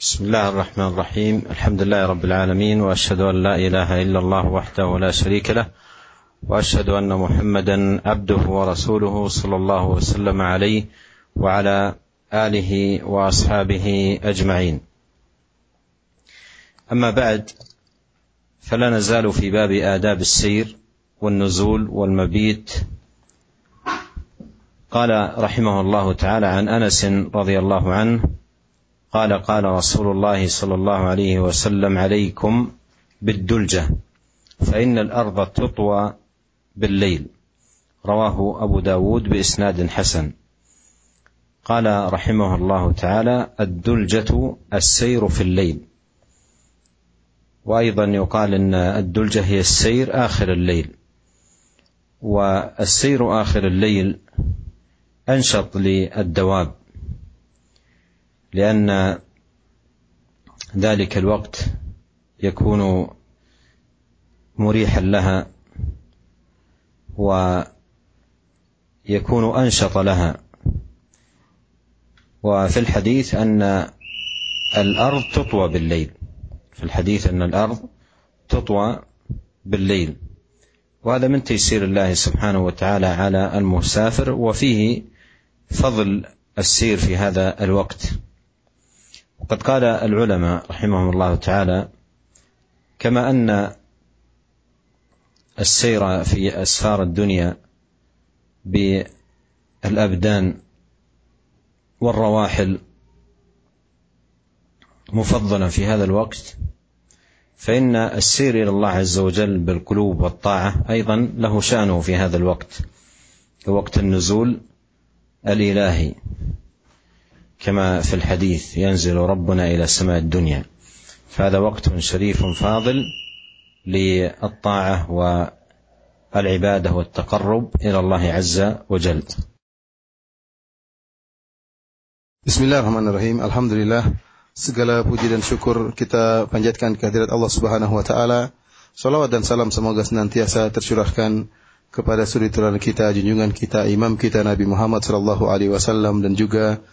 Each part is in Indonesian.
بسم الله الرحمن الرحيم. الحمد لله رب العالمين وأشهد أن لا إله إلا الله وحده لا شريك له وأشهد أن محمدا عبده ورسوله صلى الله وسلم عليه وعلى آله وأصحابه أجمعين. أما بعد فلا نزال في باب آداب السير والنزول والمبيت. قال رحمه الله تعالى عن أنس رضي الله عنه قال قال رسول الله صلى الله عليه وسلم عليكم بالدلجة فإن الأرض تطوى بالليل. رواه أبو داود بإسناد حسن. قال رحمه الله تعالى الدلجة السير في الليل. وأيضا يقال إن الدلجة هي السير آخر الليل. والسير آخر الليل أنشط للدواب. لأن ذلك الوقت يكون مريحا لها ويكون أنشط لها. وفي الحديث أن الأرض تطوى بالليل. في الحديث أن الأرض تطوى بالليل. وهذا من تيسير الله سبحانه وتعالى على المسافر وفيه فضل السير في هذا الوقت. وقد قال العلماء رحمهم الله تعالى كما أن السير في أسفار الدنيا بالأبدان والرواحل مفضلا في هذا الوقت فإن السير إلى الله عز وجل بالقلوب والطاعة أيضا له شأنه في هذا الوقت وقت النزول الإلهي. كما في الحديث ينزل ربنا إلى سماء الدنيا فهذا وقت شريف فاضل للطاعة والعبادة والتقرب إلى الله عز وجل بسم الله الرحمن الرحيم الحمد لله Segala puji dan syukur kita panjatkan kehadirat Allah Subhanahu wa taala. Salawat dan salam semoga senantiasa tercurahkan kepada suri teladan kita, junjungan kita, imam kita Nabi Muhammad sallallahu alaihi wasallam dan juga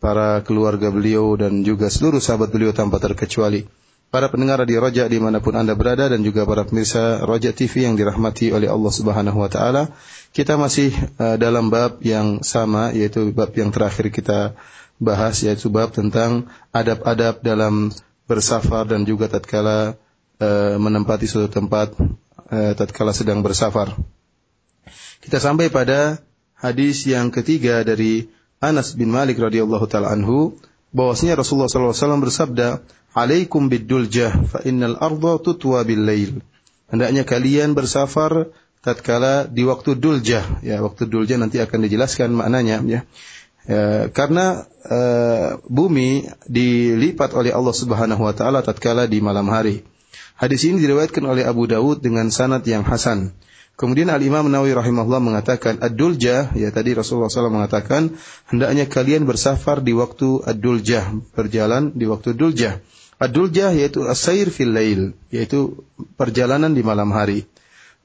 para keluarga beliau dan juga seluruh sahabat beliau tanpa terkecuali. Para pendengar di Roja di mana pun Anda berada dan juga para pemirsa Roja TV yang dirahmati oleh Allah Subhanahu wa taala. Kita masih uh, dalam bab yang sama yaitu bab yang terakhir kita bahas yaitu bab tentang adab-adab dalam bersafar dan juga tatkala e, menempati suatu tempat e, tatkala sedang bersafar. Kita sampai pada hadis yang ketiga dari Anas bin Malik radhiyallahu taala anhu bahwasanya Rasulullah SAW bersabda, "Alaikum biduljah fa innal arda tutwa bil lail." Hendaknya kalian bersafar tatkala di waktu duljah ya waktu duljah nanti akan dijelaskan maknanya ya Ya, karena uh, bumi dilipat oleh Allah Subhanahu wa taala tatkala di malam hari. Hadis ini diriwayatkan oleh Abu Dawud dengan sanad yang hasan. Kemudian Al Imam Nawawi rahimahullah mengatakan ad-duljah ya tadi Rasulullah SAW mengatakan hendaknya kalian bersafar di waktu ad-duljah berjalan di waktu duljah. Ad-duljah yaitu as-sair fil lail yaitu perjalanan di malam hari.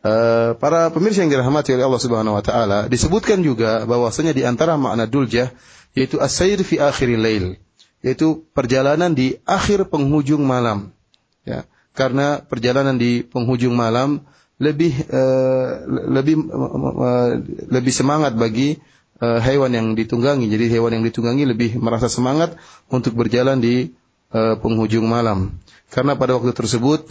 Eh, para pemirsa yang dirahmati oleh Allah Subhanahu wa taala disebutkan juga bahwasanya di antara makna duljah yaitu as-sair fi akhiril lail yaitu perjalanan di akhir penghujung malam ya karena perjalanan di penghujung malam lebih uh, lebih uh, lebih semangat bagi uh, hewan yang ditunggangi. Jadi hewan yang ditunggangi lebih merasa semangat untuk berjalan di uh, penghujung malam. Karena pada waktu tersebut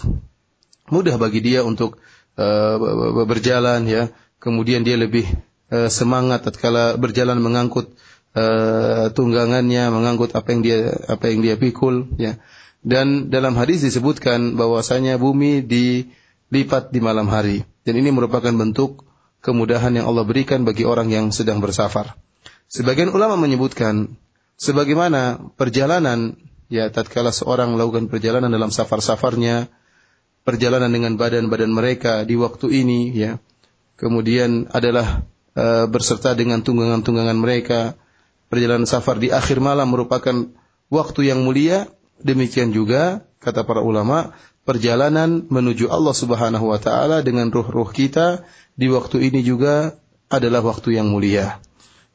mudah bagi dia untuk uh, berjalan ya. Kemudian dia lebih uh, semangat tatkala berjalan mengangkut uh, tunggangannya mengangkut apa yang dia apa yang dia pikul ya dan dalam hadis disebutkan bahwasanya bumi dilipat di malam hari dan ini merupakan bentuk kemudahan yang Allah berikan bagi orang yang sedang bersafar. Sebagian ulama menyebutkan sebagaimana perjalanan ya tatkala seorang melakukan perjalanan dalam safar-safarnya perjalanan dengan badan-badan mereka di waktu ini ya. Kemudian adalah uh, berserta dengan tunggangan-tunggangan mereka. Perjalanan safar di akhir malam merupakan waktu yang mulia. Demikian juga kata para ulama, perjalanan menuju Allah Subhanahu wa taala dengan ruh-ruh kita di waktu ini juga adalah waktu yang mulia.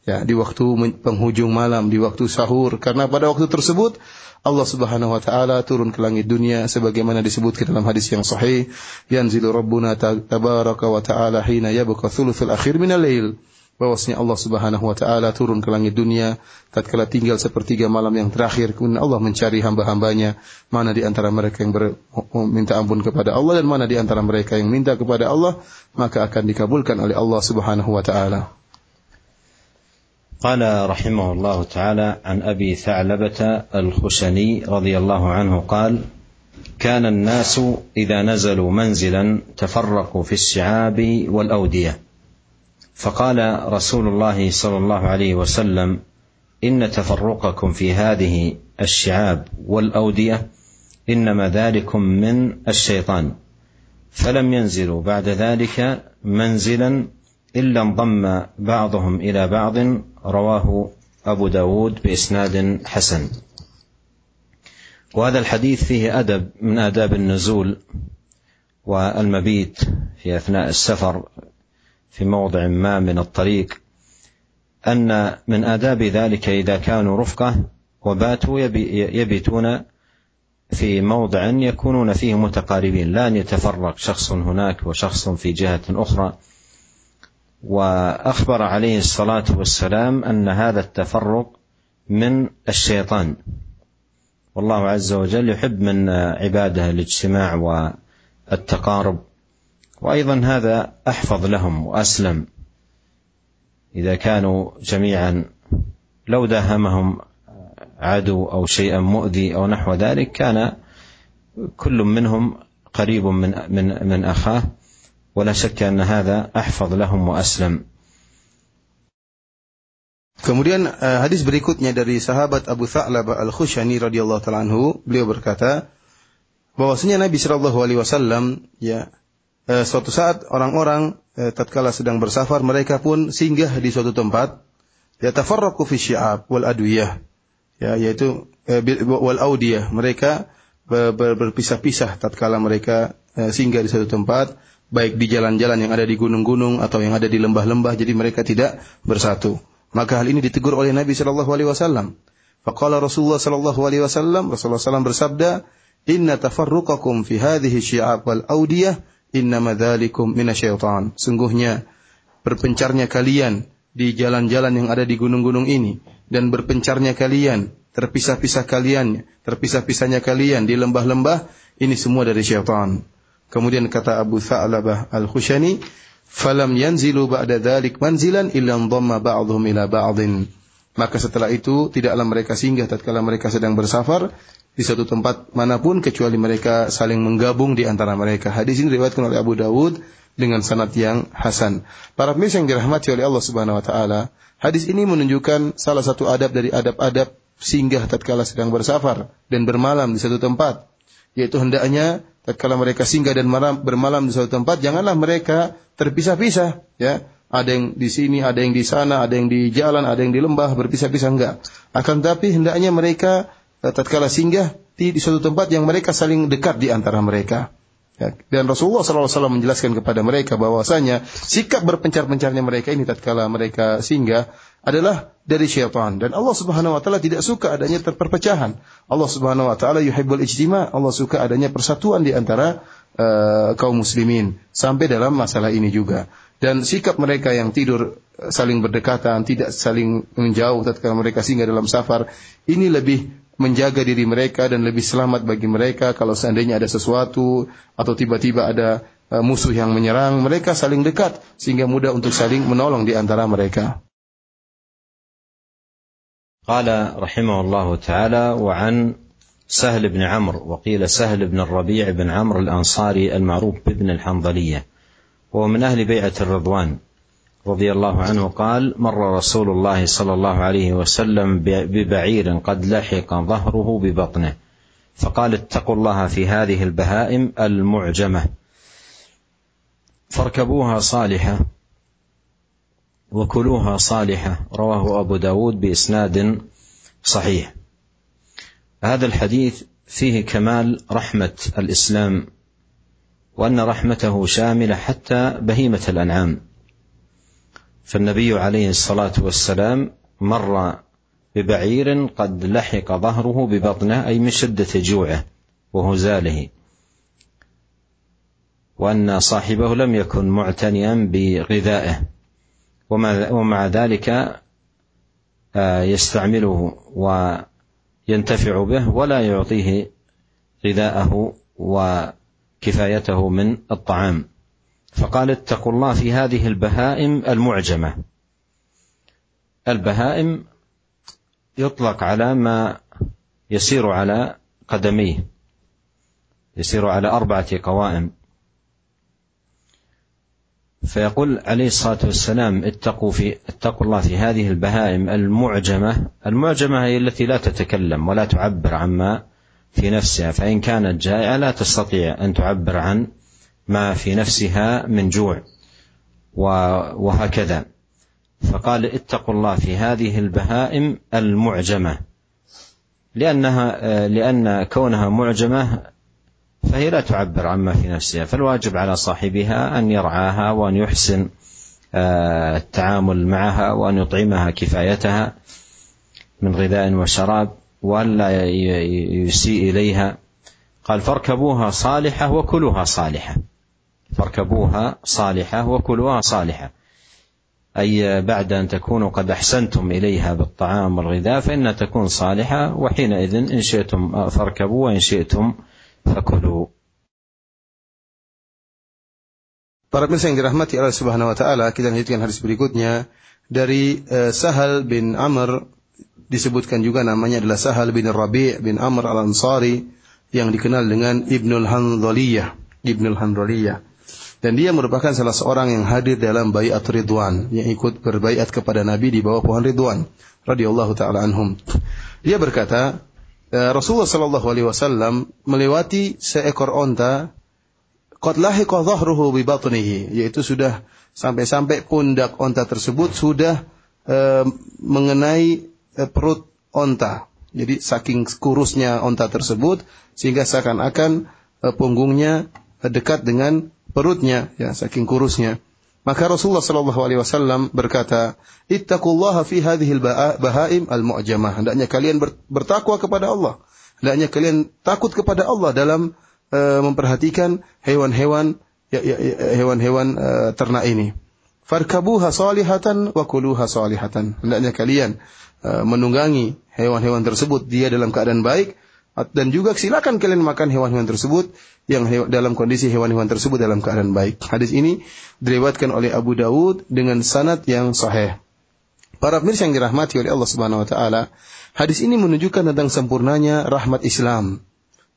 ya di waktu penghujung malam, di waktu sahur karena pada waktu tersebut Allah Subhanahu wa taala turun ke langit dunia sebagaimana disebutkan dalam hadis yang sahih yanzilu rabbuna tabaraka wa taala hina yabqa thuluthul akhir min al-lail bahwasanya Allah Subhanahu wa taala turun ke langit dunia tatkala tinggal sepertiga malam yang terakhir kemudian Allah mencari hamba-hambanya mana di antara mereka yang minta ampun kepada Allah dan mana di antara mereka yang minta kepada Allah maka akan dikabulkan oleh Allah Subhanahu wa taala قال رحمه الله تعالى عن ابي ثعلبه الخشني رضي الله عنه قال كان الناس اذا نزلوا منزلا تفرقوا في الشعاب والاوديه فقال رسول الله صلى الله عليه وسلم إن تفرقكم في هذه الشعاب والأودية إنما ذلكم من الشيطان فلم ينزلوا بعد ذلك منزلا إلا انضم بعضهم إلى بعض رواه أبو داود بإسناد حسن. وهذا الحديث فيه أدب من آداب النزول والمبيت في أثناء السفر في موضع ما من الطريق أن من آداب ذلك إذا كانوا رفقة وباتوا يبيتون في موضع يكونون فيه متقاربين. لا أن يتفرق شخص هناك وشخص في جهة أخرى. وأخبر عليه الصلاة والسلام أن هذا التفرق من الشيطان. والله عز وجل يحب من عباده الاجتماع والتقارب. وأيضا هذا احفظ لهم واسلم اذا كانوا جميعا لو داهمهم عدو أو شيئا مؤذي أو نحو ذلك كان كل منهم قريب من من من اخاه ولا شك أن هذا أحفظ لهم وأسلم Kemudian uh, hadis berikutnya dari sahabat Abu Tha'labah Al-Khushani radhiyallahu taala anhu, beliau berkata bahwasanya Nabi sallallahu alaihi wasallam ya uh, suatu saat orang-orang uh, tatkala sedang bersafar mereka pun singgah di suatu tempat ya tafarraqu fi syi'ab wal adwiyah ya yaitu uh, wal audiyah mereka berpisah-pisah tatkala mereka uh, singgah di suatu tempat baik di jalan-jalan yang ada di gunung-gunung atau yang ada di lembah-lembah jadi mereka tidak bersatu. Maka hal ini ditegur oleh Nabi sallallahu alaihi wasallam. Faqala Rasulullah sallallahu alaihi wasallam, Rasulullah SAW bersabda, "Inna tafarruqakum fi hadhihi syi'ab wal audiyah innama dzalikum minasyaitan." Sungguhnya berpencarnya kalian di jalan-jalan yang ada di gunung-gunung ini dan berpencarnya kalian, terpisah-pisah kalian, terpisah-pisahnya kalian di lembah-lembah ini semua dari syaitan. Kemudian kata Abu Tha'labah Al-Khushani, "Falam yanzilu ba'da dzalik manzilan illa dhamma ba'dhum ila ba'dhin." Maka setelah itu tidaklah mereka singgah tatkala mereka sedang bersafar di satu tempat mana pun kecuali mereka saling menggabung di antara mereka. Hadis ini diriwayatkan oleh Abu Dawud dengan sanad yang hasan. Para pemirsa yang dirahmati oleh Allah Subhanahu wa taala, hadis ini menunjukkan salah satu adab dari adab-adab singgah tatkala sedang bersafar dan bermalam di satu tempat, yaitu hendaknya tatkala mereka singgah dan malam, bermalam di suatu tempat, janganlah mereka terpisah-pisah, ya. Ada yang di sini, ada yang di sana, ada yang di jalan, ada yang di lembah, berpisah-pisah enggak. Akan tapi hendaknya mereka tatkala singgah di, di suatu tempat yang mereka saling dekat di antara mereka. Ya. Dan Rasulullah SAW menjelaskan kepada mereka bahwasanya sikap berpencar-pencarnya mereka ini tatkala mereka singgah adalah dari syaitan dan Allah Subhanahu wa taala tidak suka adanya terperpecahan. Allah Subhanahu wa taala yuhibbul ijtima, Allah suka adanya persatuan di antara uh, kaum muslimin sampai dalam masalah ini juga. Dan sikap mereka yang tidur eh, saling berdekatan, tidak saling menjauh tatkala mereka singgah dalam safar, ini lebih menjaga diri mereka dan lebih selamat bagi mereka kalau seandainya ada sesuatu atau tiba-tiba ada uh, musuh yang menyerang, mereka saling dekat sehingga mudah untuk saling menolong di antara mereka. قال رحمه الله تعالى وعن سهل بن عمرو وقيل سهل بن الربيع بن عمرو الانصاري المعروف بابن الحنظليه وهو من اهل بيعه الرضوان رضي الله عنه قال مر رسول الله صلى الله عليه وسلم ببعير قد لحق ظهره ببطنه. فقال اتقوا الله في هذه البهائم المعجمة. فاركبوها صالحة وكلوها صالحة. رواه أبو داود بإسناد صحيح. هذا الحديث فيه كمال رحمة الإسلام وأن رحمته شاملة حتى بهيمة الأنعام. فالنبي عليه الصلاة والسلام مر ببعير قد لحق ظهره ببطنه أي من شدة جوعه وهزاله. وأن صاحبه لم يكن معتنيا بغذائه. ومع ذلك آه، يستعمله وينتفع به ولا يعطيه غذاءه وكفايته من الطعام. فقال اتقوا الله في هذه البهائم المعجمة. البهائم يطلق على ما يسير على قدميه. يسير على أربعة قوائم. فيقول عليه الصلاة والسلام اتقوا في اتقوا الله في هذه البهائم المعجمة. المعجمة هي التي لا تتكلم ولا تعبر عما في نفسها. فإن كانت جائعة لا تستطيع أن تعبر عن ما في نفسها من جوع وهكذا. فقال اتقوا الله في هذه البهائم المعجمة لأنها لأن كونها معجمة فهي لا تعبر عما في نفسها فالواجب على صاحبها أن يرعاها وأن يحسن آه، التعامل معها وأن يطعمها كفايتها من غذاء وشراب والا يسيء إليها. قال فاركبوها صالحة وكلوها صالحة. فاركبوها صالحه وكلوها صالحه اي بعد ان تكونوا قد احسنتم اليها بالطعام والغذاء فانها تكون صالحه وحينئذ ان شئتم فاركبوا وان شئتم fakulu. Para pemirsa yang dirahmati Allah Subhanahu wa taala, kita lanjutkan hadis berikutnya dari uh, Sahal bin Amr disebutkan juga namanya adalah Sahal bin Rabi' bin Amr Al-Ansari yang dikenal dengan Ibnul Handhaliyah, Ibnul Handhaliyah. Dan dia merupakan salah seorang yang hadir dalam baiat Ridwan, yang ikut berbaiat kepada Nabi di bawah pohon Ridwan radhiyallahu taala anhum. Dia berkata, Eh, Rasulullah Shallallahu Alaihi Wasallam melewati seekor onta qad lahiqa dhahruhu bi batnihi yaitu sudah sampai-sampai pundak onta tersebut sudah e, mengenai e, perut onta. Jadi saking kurusnya onta tersebut sehingga seakan-akan e, punggungnya dekat dengan perutnya ya saking kurusnya. Maka Rasulullah sallallahu alaihi wasallam berkata, "Ittaqullaha fi hadhihi bahaim al-mu'jamah." Hendaknya kalian bertakwa kepada Allah. Hendaknya kalian takut kepada Allah dalam uh, memperhatikan hewan-hewan ya, ya, ya, hewan-hewan uh, ternak ini. Farkabuha salihatan wa kuluha salihatan. Hendaknya kalian uh, menunggangi hewan-hewan tersebut dia dalam keadaan baik dan juga silakan kalian makan hewan-hewan tersebut yang dalam kondisi hewan-hewan tersebut dalam keadaan baik. Hadis ini diriwayatkan oleh Abu Dawud dengan sanad yang sahih. Para pemirsa yang dirahmati oleh Allah Subhanahu wa taala, hadis ini menunjukkan tentang sempurnanya rahmat Islam.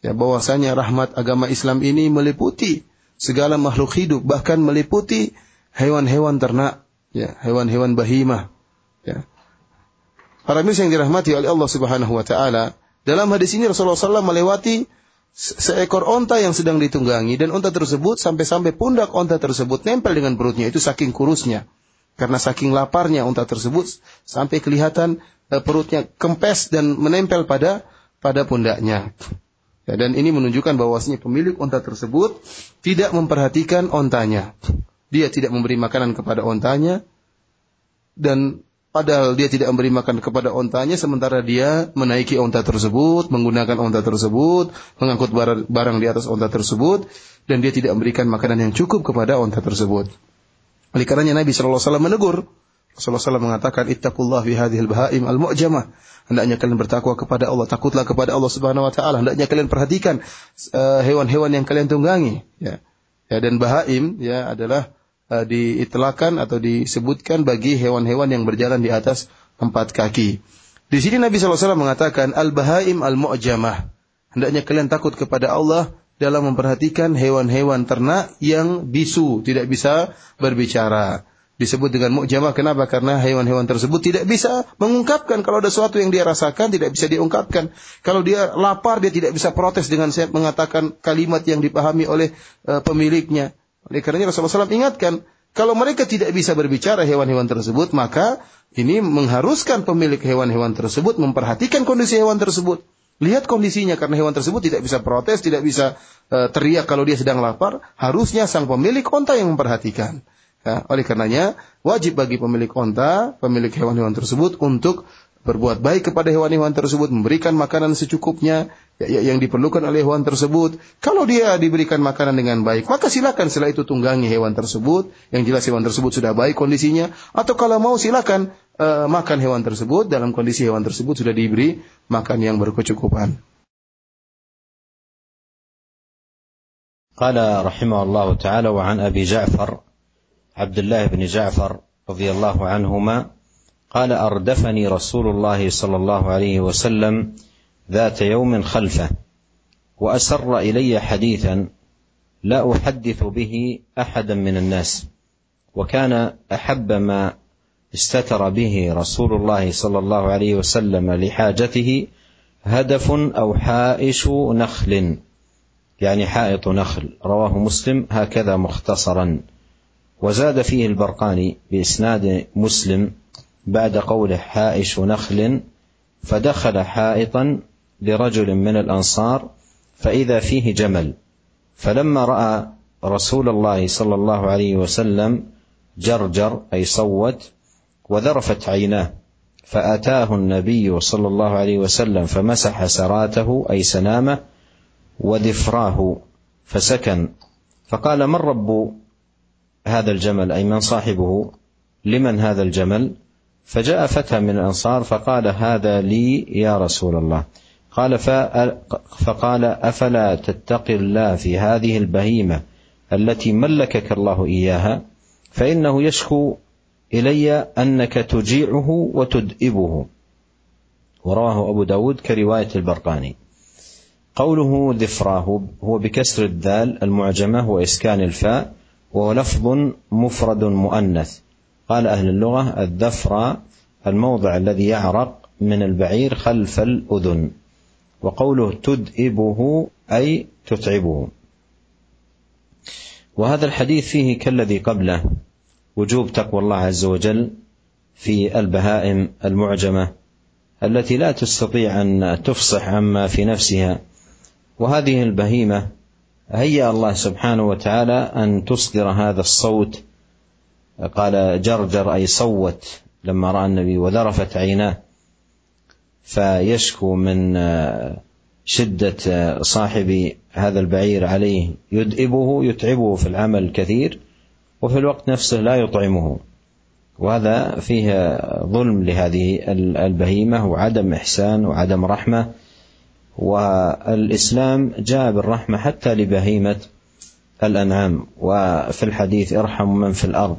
Ya, bahwasanya rahmat agama Islam ini meliputi segala makhluk hidup, bahkan meliputi hewan-hewan ternak, ya, hewan-hewan bahimah. Ya. Para pemirsa yang dirahmati oleh Allah Subhanahu wa taala, dalam hadis ini Rasulullah SAW melewati seekor onta yang sedang ditunggangi dan onta tersebut sampai-sampai pundak onta tersebut nempel dengan perutnya itu saking kurusnya. Karena saking laparnya onta tersebut sampai kelihatan eh, perutnya kempes dan menempel pada pada pundaknya. Ya, dan ini menunjukkan bahwasanya pemilik onta tersebut tidak memperhatikan ontanya. Dia tidak memberi makanan kepada ontanya dan Padahal dia tidak memberi makan kepada ontanya sementara dia menaiki onta tersebut, menggunakan onta tersebut, mengangkut barang, di atas onta tersebut, dan dia tidak memberikan makanan yang cukup kepada onta tersebut. Oleh karenanya Nabi SAW menegur. Rasulullah SAW mengatakan, Ittaqullah fi hadhil bahaim al-mu'jamah. Hendaknya kalian bertakwa kepada Allah, takutlah kepada Allah Subhanahu wa taala. Hendaknya kalian perhatikan eh, hewan-hewan uh, yang kalian tunggangi, ya. Ya dan bahaim ya adalah uh, diitlakan atau disebutkan bagi hewan-hewan yang berjalan di atas empat kaki. Di sini Nabi SAW mengatakan al-bahaim al-mu'jamah. Hendaknya kalian takut kepada Allah dalam memperhatikan hewan-hewan ternak yang bisu, tidak bisa berbicara. Disebut dengan mu'jamah, kenapa? Karena hewan-hewan tersebut tidak bisa mengungkapkan kalau ada sesuatu yang dia rasakan tidak bisa diungkapkan. Kalau dia lapar dia tidak bisa protes dengan mengatakan kalimat yang dipahami oleh uh, pemiliknya. Oleh karenanya Rasulullah SAW ingatkan, kalau mereka tidak bisa berbicara hewan-hewan tersebut, maka ini mengharuskan pemilik hewan-hewan tersebut memperhatikan kondisi hewan tersebut. Lihat kondisinya karena hewan tersebut tidak bisa protes, tidak bisa uh, teriak kalau dia sedang lapar. Harusnya sang pemilik onta yang memperhatikan. Ya, oleh karenanya wajib bagi pemilik onta, pemilik hewan-hewan tersebut untuk berbuat baik kepada hewan-hewan tersebut, memberikan makanan secukupnya ya, ya, yang diperlukan oleh hewan tersebut. Kalau dia diberikan makanan dengan baik, maka silakan setelah itu tunggangi hewan tersebut. Yang jelas hewan tersebut sudah baik kondisinya. Atau kalau mau silakan uh, makan hewan tersebut dalam kondisi hewan tersebut sudah diberi makan yang berkecukupan. قال رحمه الله تعالى وعن ابي جعفر عبد الله بن جعفر رضي الله عنهما قال أردفني رسول الله صلى الله عليه وسلم ذات يوم خلفه وأسر إلي حديثا لا أحدث به أحدا من الناس وكان أحب ما استتر به رسول الله صلى الله عليه وسلم لحاجته هدف أو حائش نخل يعني حائط نخل رواه مسلم هكذا مختصرا. وزاد فيه البرقاني بإسناد مسلم بعد قوله حائش نخل فدخل حائطا لرجل من الأنصار فإذا فيه جمل. فلما رأى رسول الله صلى الله عليه وسلم جرجر أي صوت وذرفت عيناه فأتاه النبي صلى الله عليه وسلم فمسح سراته أي سنامه ودفراه فسكن. فقال من رب هذا الجمل؟ أي من صاحبه؟ لمن هذا الجمل؟ فجاء فتى من الأنصار فقال هذا لي يا رسول الله. قال فقال أفلا تتقي الله في هذه البهيمة التي ملكك الله إياها؟ فإنه يشكو إلي أنك تجيعه وتدئبه. ورواه أبو داود كرواية البرقاني. قوله ذفراه هو بكسر الذال المعجمة وإسكان الفاء وهو لفظ مفرد مؤنث. قال أهل اللغة الذفر الموضع الذي يعرق من البعير خلف الأذن وقوله تدئبه أي تتعبه. وهذا الحديث فيه كالذي قبله وجوب تقوى الله عز وجل في البهائم المعجمة التي لا تستطيع أن تفصح عما في نفسها. وهذه البهيمة هيأ الله سبحانه وتعالى أن تصدر هذا الصوت قال جرجر أي صوت لما رأى النبي وذرفت عيناه فيشكو من شدة صاحب هذا البعير عليه يدئبه يتعبه في العمل الكثير وفي الوقت نفسه لا يطعمه. وهذا فيه ظلم لهذه البهيمة وعدم إحسان وعدم رحمة. والإسلام جاء بالرحمة حتى لبهيمة الأنعام. وفي الحديث ارحم من في الأرض.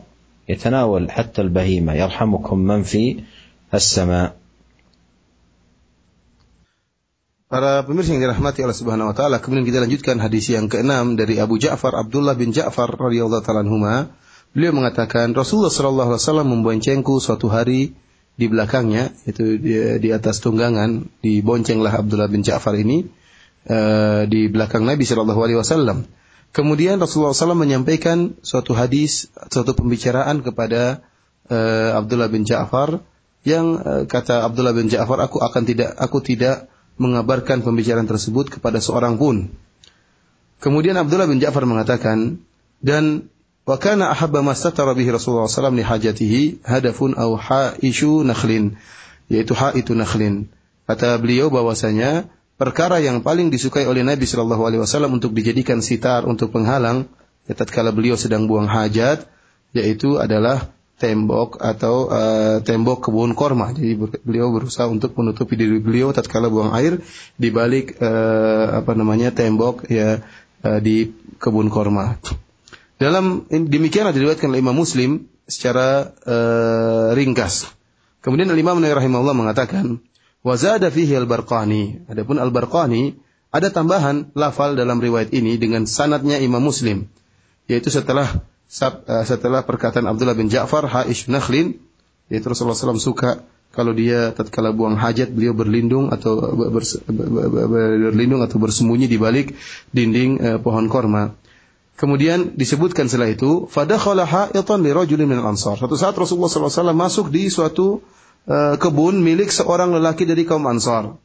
يتناول حتى البهيمة يرحمكم من في السماء Para pemirsa yang dirahmati Allah Subhanahu wa taala, kemudian kita lanjutkan hadis yang keenam dari Abu Ja'far Abdullah bin Ja'far radhiyallahu taala anhuma. Beliau mengatakan Rasulullah sallallahu alaihi wasallam memboncengku suatu hari di belakangnya itu di, di atas tunggangan diboncenglah Abdullah bin Ja'far ini uh, di belakang Nabi sallallahu alaihi wasallam. Kemudian Rasulullah SAW menyampaikan suatu hadis, suatu pembicaraan kepada uh, Abdullah bin Ja'far yang uh, kata Abdullah bin Ja'far, aku akan tidak, aku tidak mengabarkan pembicaraan tersebut kepada seorang pun. Kemudian Abdullah bin Ja'far mengatakan, dan wa kana ahabba ma bihi Rasulullah SAW li hajatihi hadafun au haishu nakhlin, yaitu haitu nakhlin. Kata beliau bahwasanya perkara yang paling disukai oleh Nabi Shallallahu Alaihi Wasallam untuk dijadikan sitar untuk penghalang ya tatkala beliau sedang buang hajat yaitu adalah tembok atau uh, tembok kebun korma. Jadi beliau berusaha untuk menutupi diri beliau tatkala buang air di balik uh, apa namanya tembok ya uh, di kebun korma. Dalam demikian diriwayatkan oleh Imam Muslim secara uh, ringkas. Kemudian Imam Nawawi rahimahullah mengatakan Wazada fihi al-Barqani. Adapun al-Barqani ada tambahan lafal dalam riwayat ini dengan sanatnya Imam Muslim yaitu setelah eh, setelah perkataan Abdullah bin Ja'far Haish Nakhlin yaitu Rasulullah SAW suka kalau dia tatkala buang hajat beliau berlindung atau berlindung atau bersembunyi di balik dinding uh, pohon korma. Kemudian disebutkan setelah itu, fadakhala ha'itan li rajulin min al-ansar. Suatu saat Rasulullah SAW masuk di suatu uh, kebun milik seorang lelaki dari kaum Ansar.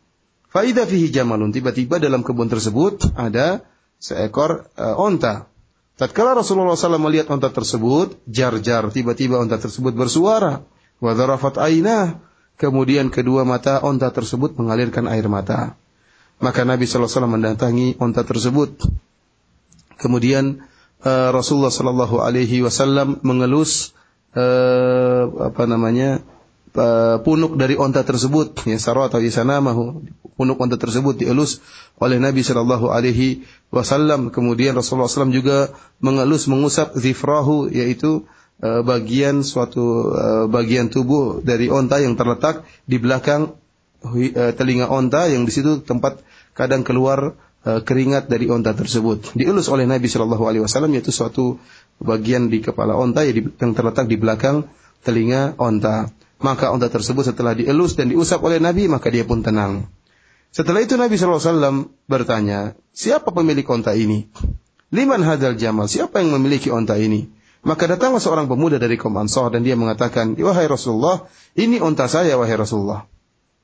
Faida fihi jamalun. Tiba-tiba dalam kebun tersebut ada seekor uh, onta. Tatkala Rasulullah SAW melihat onta tersebut, jar-jar, tiba-tiba onta tersebut bersuara. Wa dharafat ainah. Kemudian kedua mata onta tersebut mengalirkan air mata. Maka Nabi SAW mendatangi onta tersebut. Kemudian uh, Rasulullah Wasallam mengelus uh, apa namanya punuk dari onta tersebut, ya sarwa atau isanamahu, punuk onta tersebut dielus oleh Nabi Shallallahu Alaihi Wasallam. Kemudian Rasulullah SAW juga mengelus mengusap zifrahu, yaitu uh, bagian suatu uh, bagian tubuh dari onta yang terletak di belakang telinga onta yang di situ tempat kadang keluar keringat dari onta tersebut. Dielus oleh Nabi Shallallahu Alaihi Wasallam yaitu suatu bagian di kepala onta yang terletak di belakang telinga onta. Maka onta tersebut setelah dielus dan diusap oleh Nabi maka dia pun tenang. Setelah itu Nabi SAW bertanya, siapa pemilik onta ini? Liman hadal jamal, siapa yang memiliki onta ini? Maka datanglah seorang pemuda dari kaum Ansar dan dia mengatakan, wahai Rasulullah, ini onta saya wahai Rasulullah.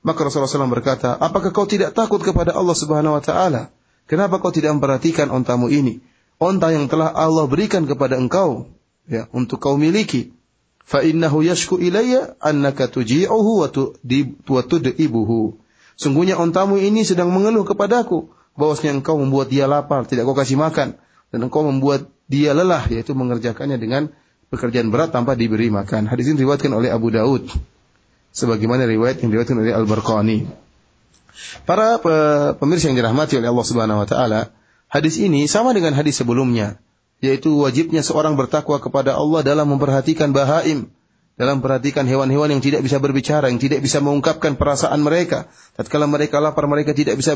Maka Rasulullah SAW berkata, apakah kau tidak takut kepada Allah Subhanahu Wa Taala? Kenapa kau tidak memperhatikan ontamu ini? Onta yang telah Allah berikan kepada engkau, ya, untuk kau miliki. Fa innahu yashku ilayya annaka tuji'uhu wa tud'ibuhu. Sungguhnya ontamu ini sedang mengeluh kepadaku bahwasanya engkau membuat dia lapar, tidak kau kasih makan dan engkau membuat dia lelah yaitu mengerjakannya dengan pekerjaan berat tanpa diberi makan. Hadis ini diriwayatkan oleh Abu Daud sebagaimana riwayat yang diriwayatkan oleh Al-Barqani. Para pemirsa yang dirahmati oleh Allah Subhanahu wa taala, hadis ini sama dengan hadis sebelumnya, yaitu wajibnya seorang bertakwa kepada Allah dalam memperhatikan bahaim, dalam perhatikan hewan-hewan yang tidak bisa berbicara, yang tidak bisa mengungkapkan perasaan mereka. Tatkala mereka lapar, mereka tidak bisa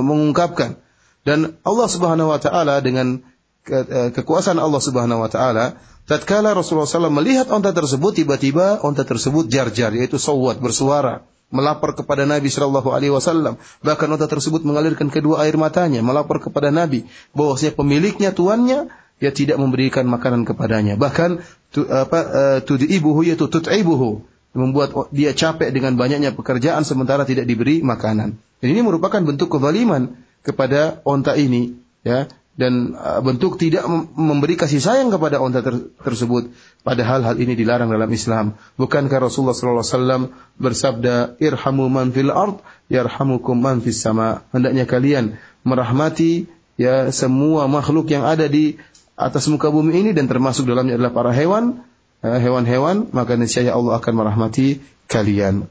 mengungkapkan. Dan Allah Subhanahu wa taala dengan ke, eh, kekuasaan Allah Subhanahu wa taala, tatkala Rasulullah SAW melihat onta tersebut, tiba-tiba onta tersebut jar-jar, yaitu sawat, bersuara, melapor kepada Nabi Shallallahu Alaihi Wasallam. Bahkan onta tersebut mengalirkan kedua air matanya, melapor kepada Nabi bahwasanya pemiliknya, tuannya, ya tidak memberikan makanan kepadanya. Bahkan tu, apa uh, tud'ibuhu yaitu tut'ibuhu. Membuat dia capek dengan banyaknya pekerjaan sementara tidak diberi makanan. Dan ini merupakan bentuk kezaliman kepada onta ini ya. Dan uh, bentuk tidak memberi kasih sayang kepada onta ter tersebut. Padahal hal ini dilarang dalam Islam. Bukankah Rasulullah sallallahu alaihi wasallam bersabda irhamu man fil ard yarhamukum man fis sama. Hendaknya kalian merahmati ya semua makhluk yang ada di atas muka bumi ini dan termasuk dalamnya adalah para hewan, eh, hewan-hewan, maka niscaya Allah akan merahmati kalian.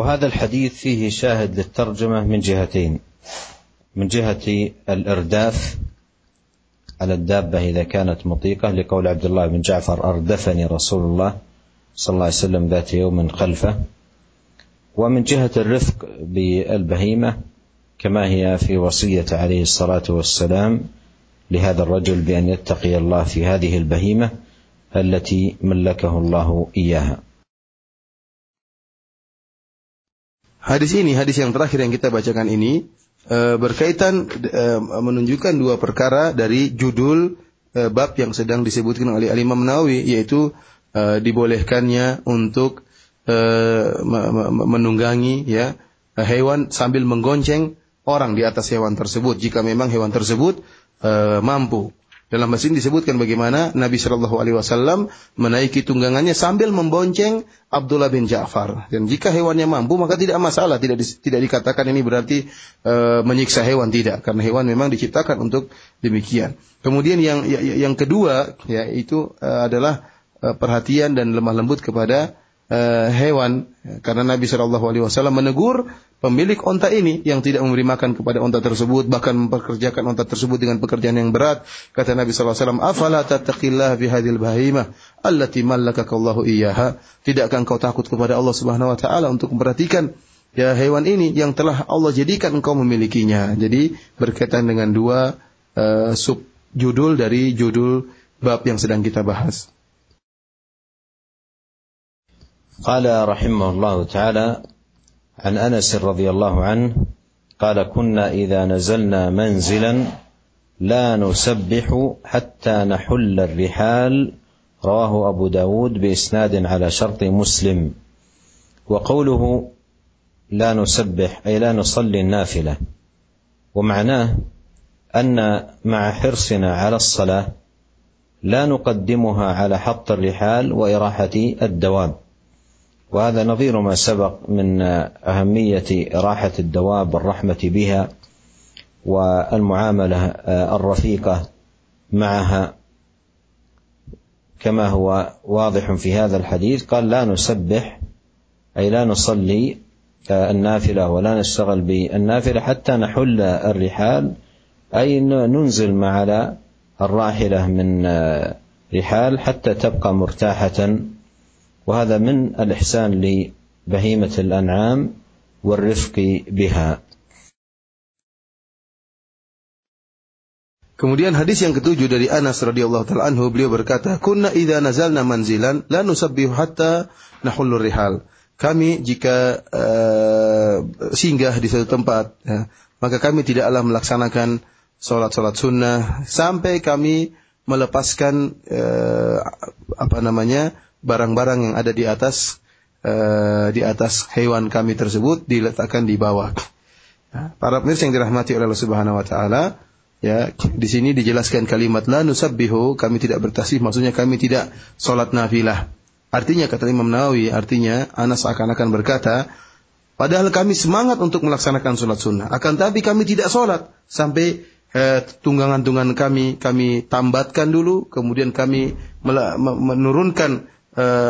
وهذا الحديث فيه شاهد للترجمة من جهتين من جهة الإرداف على الدابة إذا كانت مطيقة لقول عبد الله بن جعفر أردفني رسول الله صلى الله عليه وسلم ذات يوم خلفه ومن جهة الرفق بالبهيمة كما هي في وصيه عليه الصلاه والسلام لهذا الرجل بان يتقي الله في هذه البهيمه التي ملكه الله اياها. Hadis ini, hadis yang terakhir yang kita bacakan ini berkaitan menunjukkan dua perkara dari judul bab yang sedang disebutkan oleh Al Imam Nawawi yaitu dibolehkannya untuk menunggangi ya hewan sambil menggonceng orang di atas hewan tersebut jika memang hewan tersebut e, mampu. Dalam mesin disebutkan bagaimana Nabi Shallallahu Alaihi Wasallam menaiki tunggangannya sambil membonceng Abdullah bin Ja'far. Dan jika hewannya mampu maka tidak masalah, tidak tidak dikatakan ini berarti e, menyiksa hewan tidak, karena hewan memang diciptakan untuk demikian. Kemudian yang ya, ya, yang kedua yaitu e, adalah e, perhatian dan lemah lembut kepada uh, hewan karena Nabi Shallallahu Alaihi Wasallam menegur pemilik onta ini yang tidak memberi makan kepada onta tersebut bahkan memperkerjakan onta tersebut dengan pekerjaan yang berat. Kata Nabi Shallallahu Alaihi Wasallam afala tattaqillah fi hadil bahimah allati mallakakallahu iyyaha? Tidakkah engkau takut kepada Allah Subhanahu wa taala untuk memperhatikan ya hewan ini yang telah Allah jadikan engkau memilikinya? Jadi berkaitan dengan dua uh, sub judul dari judul bab yang sedang kita bahas. قال رحمه الله تعالى عن أنس رضي الله عنه قال كنا إذا نزلنا منزلا لا نسبح حتى نحل الرحال. رواه أبو داود بإسناد على شرط مسلم. وقوله لا نسبح أي لا نصلي النافلة. ومعناه أن مع حرصنا على الصلاة لا نقدمها على حط الرحال وإراحة الدواب وهذا نظير ما سبق من أهمية إراحة الدواب والرحمة بها والمعاملة الرفيقة معها. كما هو واضح في هذا الحديث قال لا نسبح أي لا نصلي النافلة ولا نشتغل بالنافلة حتى نحل الرحال. أي ننزل ما على الراحلة من رحال حتى تبقى مرتاحة. وهذا من الإحسان لبهيمة الأنعام والرفق بها Kemudian hadis yang ketujuh dari Anas radhiyallahu taala anhu beliau berkata, "Kunna idza nazalna manzilan la nusabbihu hatta nahullur rihal." Kami jika uh, singgah di suatu tempat, ya, maka kami tidaklah melaksanakan sholat-sholat sunnah sampai kami melepaskan uh, apa namanya Barang-barang yang ada di atas uh, di atas hewan kami tersebut diletakkan di bawah. Ya, para pemirsa yang dirahmati oleh Allah Subhanahu wa taala, Ya, di sini dijelaskan kalimat la nusabbihu, kami tidak bertasbih, maksudnya kami tidak salat nafilah. Artinya kata Imam Nawawi, artinya Anas akan-akan berkata, padahal kami semangat untuk melaksanakan salat sunnah, akan tapi kami tidak salat sampai eh, tunggangan-tunggangan kami kami tambatkan dulu, kemudian kami menurunkan eh,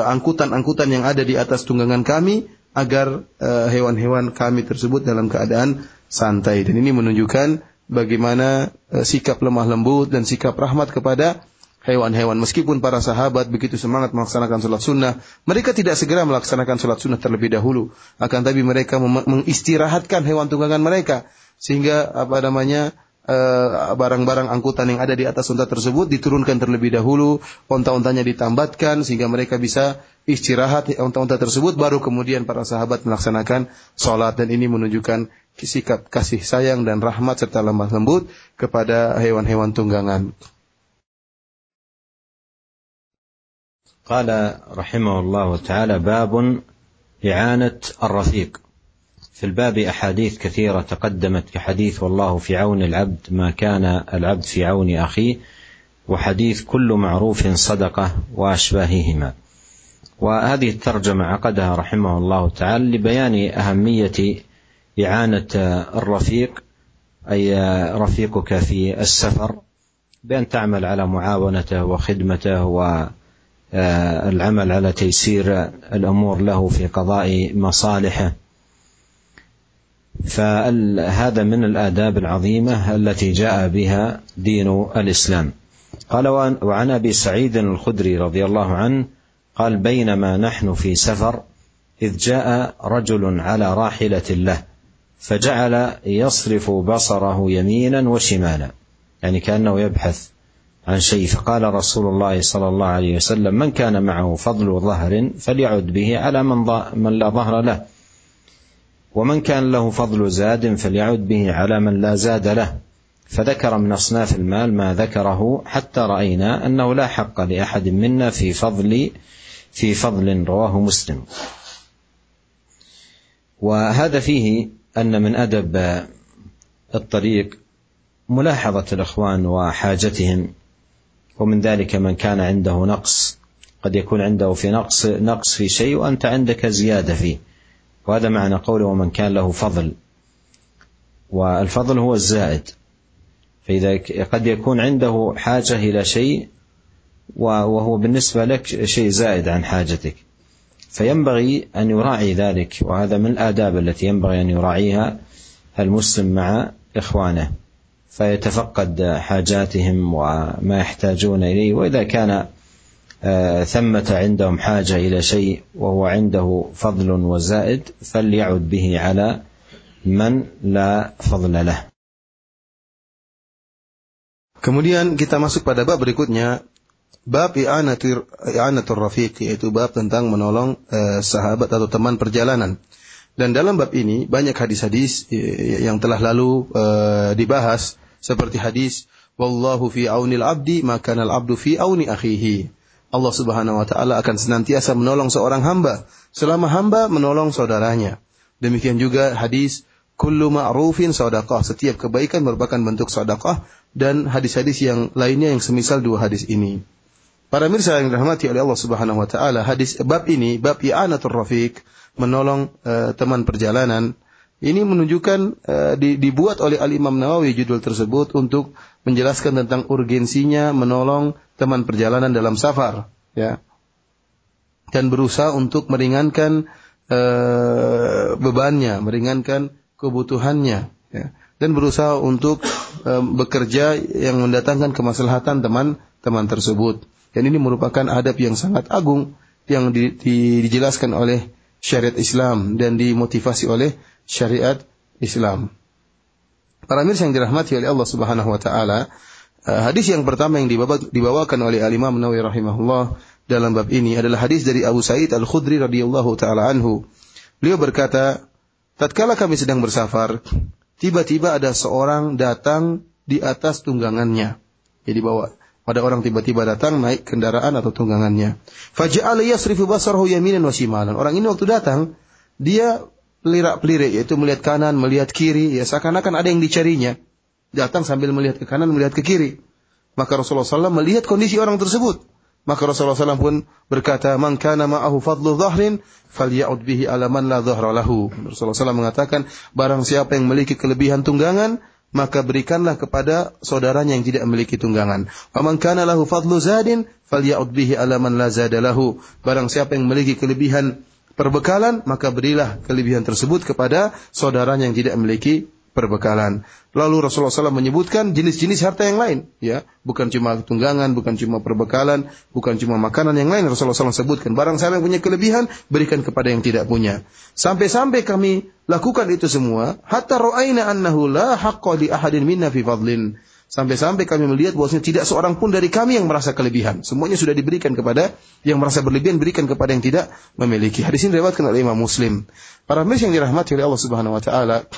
angkutan-angkutan yang ada di atas tunggangan kami agar eh, hewan-hewan kami tersebut dalam keadaan santai. Dan ini menunjukkan bagaimana uh, sikap lemah lembut dan sikap rahmat kepada hewan-hewan. Meskipun para sahabat begitu semangat melaksanakan sholat sunnah, mereka tidak segera melaksanakan sholat sunnah terlebih dahulu. Akan tapi mereka mengistirahatkan hewan tunggangan mereka. Sehingga apa namanya eh, barang-barang uh, angkutan yang ada di atas unta tersebut diturunkan terlebih dahulu, unta-untanya ditambatkan sehingga mereka bisa istirahat unta-unta tersebut, baru kemudian para sahabat melaksanakan sholat dan ini menunjukkan sikap kasih sayang dan rahmat serta lemah lembut kepada hewan-hewan tunggangan. قال رحمه الله تعالى باب إعانة الرفيق في الباب أحاديث كثيرة تقدمت كحديث والله في عون العبد ما كان العبد في عون أخيه وحديث كل معروف صدقة وأشباههما. وهذه الترجمة عقدها رحمه الله تعالى لبيان أهمية إعانة الرفيق أي رفيقك في السفر بأن تعمل على معاونته وخدمته والعمل على تيسير الأمور له في قضاء مصالحه. فهذا من الآداب العظيمة التي جاء بها دين الإسلام. قال وعن أبي سعيد الخدري رضي الله عنه قال بينما نحن في سفر إذ جاء رجل على راحلة له فجعل يصرف بصره يمينا وشمالا يعني كأنه يبحث عن شيء. فقال رسول الله صلى الله عليه وسلم من كان معه فضل ظهر فليعد به على من, من لا ظهر له. ومن كان له فضل زاد فليعد به على من لا زاد له. فذكر من أصناف المال ما ذكره حتى رأينا أنه لا حق لأحد منا في فضل في فضل رواه مسلم. وهذا فيه أن من أدب الطريق ملاحظة الإخوان وحاجتهم ومن ذلك من كان عنده نقص قد يكون عنده في نقص نقص في شيء وأنت عندك زيادة فيه. وهذا معنى قوله ومن كان له فضل. والفضل هو الزائد. فإذا قد يكون عنده حاجة إلى شيء وهو بالنسبة لك شيء زائد عن حاجتك. فينبغي أن يراعي ذلك. وهذا من الآداب التي ينبغي أن يراعيها المسلم مع إخوانه. فيتفقد حاجاتهم وما يحتاجون إليه. وإذا كان ثمة عندهم حاجة إلى شيء وهو عنده فضل وزائد فليعد به على من لا فضل له Kemudian kita masuk pada bab berikutnya, bab i'anatur i'anatur rafiq yaitu bab tentang menolong eh, sahabat atau teman perjalanan. Dan dalam bab ini banyak hadis-hadis eh, yang telah lalu eh, dibahas seperti hadis wallahu fi aunil abdi maka al abdu fi auni akhihi. Allah Subhanahu wa taala akan senantiasa menolong seorang hamba selama hamba menolong saudaranya. Demikian juga hadis kullu ma'rufin sadaqah. Setiap kebaikan merupakan bentuk sedekah dan hadis-hadis yang lainnya yang semisal dua hadis ini. Para mirsa yang dirahmati oleh Allah Subhanahu wa taala, hadis bab ini bab i'anatur rafiq, menolong uh, teman perjalanan. Ini menunjukkan uh, di, dibuat oleh Al Imam Nawawi judul tersebut untuk menjelaskan tentang urgensinya menolong teman perjalanan dalam safar, ya. Dan berusaha untuk meringankan uh, bebannya, meringankan kebutuhannya ya, dan berusaha untuk um, bekerja yang mendatangkan kemaslahatan teman-teman tersebut. Dan ini merupakan adab yang sangat agung yang di, di, dijelaskan oleh syariat Islam dan dimotivasi oleh syariat Islam. Para mirsa yang dirahmati oleh Allah Subhanahu wa taala, uh, hadis yang pertama yang dibawa, dibawakan oleh Al Imam Nawawi rahimahullah dalam bab ini adalah hadis dari Abu Sa'id Al-Khudri radhiyallahu taala anhu. Beliau berkata, Tatkala kami sedang bersafar, tiba-tiba ada seorang datang di atas tunggangannya. Jadi bawa ada orang tiba-tiba datang naik kendaraan atau tunggangannya. Faja'ala yasrifu basarahu yaminan wa shimalan. Orang ini waktu datang, dia pelirak-pelirik yaitu melihat kanan, melihat kiri, ya seakan-akan ada yang dicarinya. Datang sambil melihat ke kanan, melihat ke kiri. Maka Rasulullah SAW melihat kondisi orang tersebut. Maka Rasulullah SAW pun berkata, "Man kana ma'ahu fadlu dhahrin, falya'ud bihi ala man la dhahra lahu." Rasulullah SAW mengatakan, barang siapa yang memiliki kelebihan tunggangan, maka berikanlah kepada saudaranya yang tidak memiliki tunggangan. Wa man kana lahu fadlu zadin, falya'ud bihi ala man la zada lahu. Barang siapa yang memiliki kelebihan perbekalan, maka berilah kelebihan tersebut kepada saudaranya yang tidak memiliki perbekalan. Lalu Rasulullah SAW menyebutkan jenis-jenis harta yang lain, ya, bukan cuma tunggangan, bukan cuma perbekalan, bukan cuma makanan yang lain. Rasulullah SAW sebutkan barang siapa yang punya kelebihan berikan kepada yang tidak punya. Sampai-sampai kami lakukan itu semua, hatta ra'aina annahu la haqqa li ahadin minna fi fadlin. Sampai-sampai kami melihat bahwasanya tidak seorang pun dari kami yang merasa kelebihan. Semuanya sudah diberikan kepada yang merasa berlebihan, berikan kepada yang tidak memiliki. Hadis ini diriwayatkan oleh Imam Muslim. Para mirsa yang dirahmati oleh Allah Subhanahu wa taala,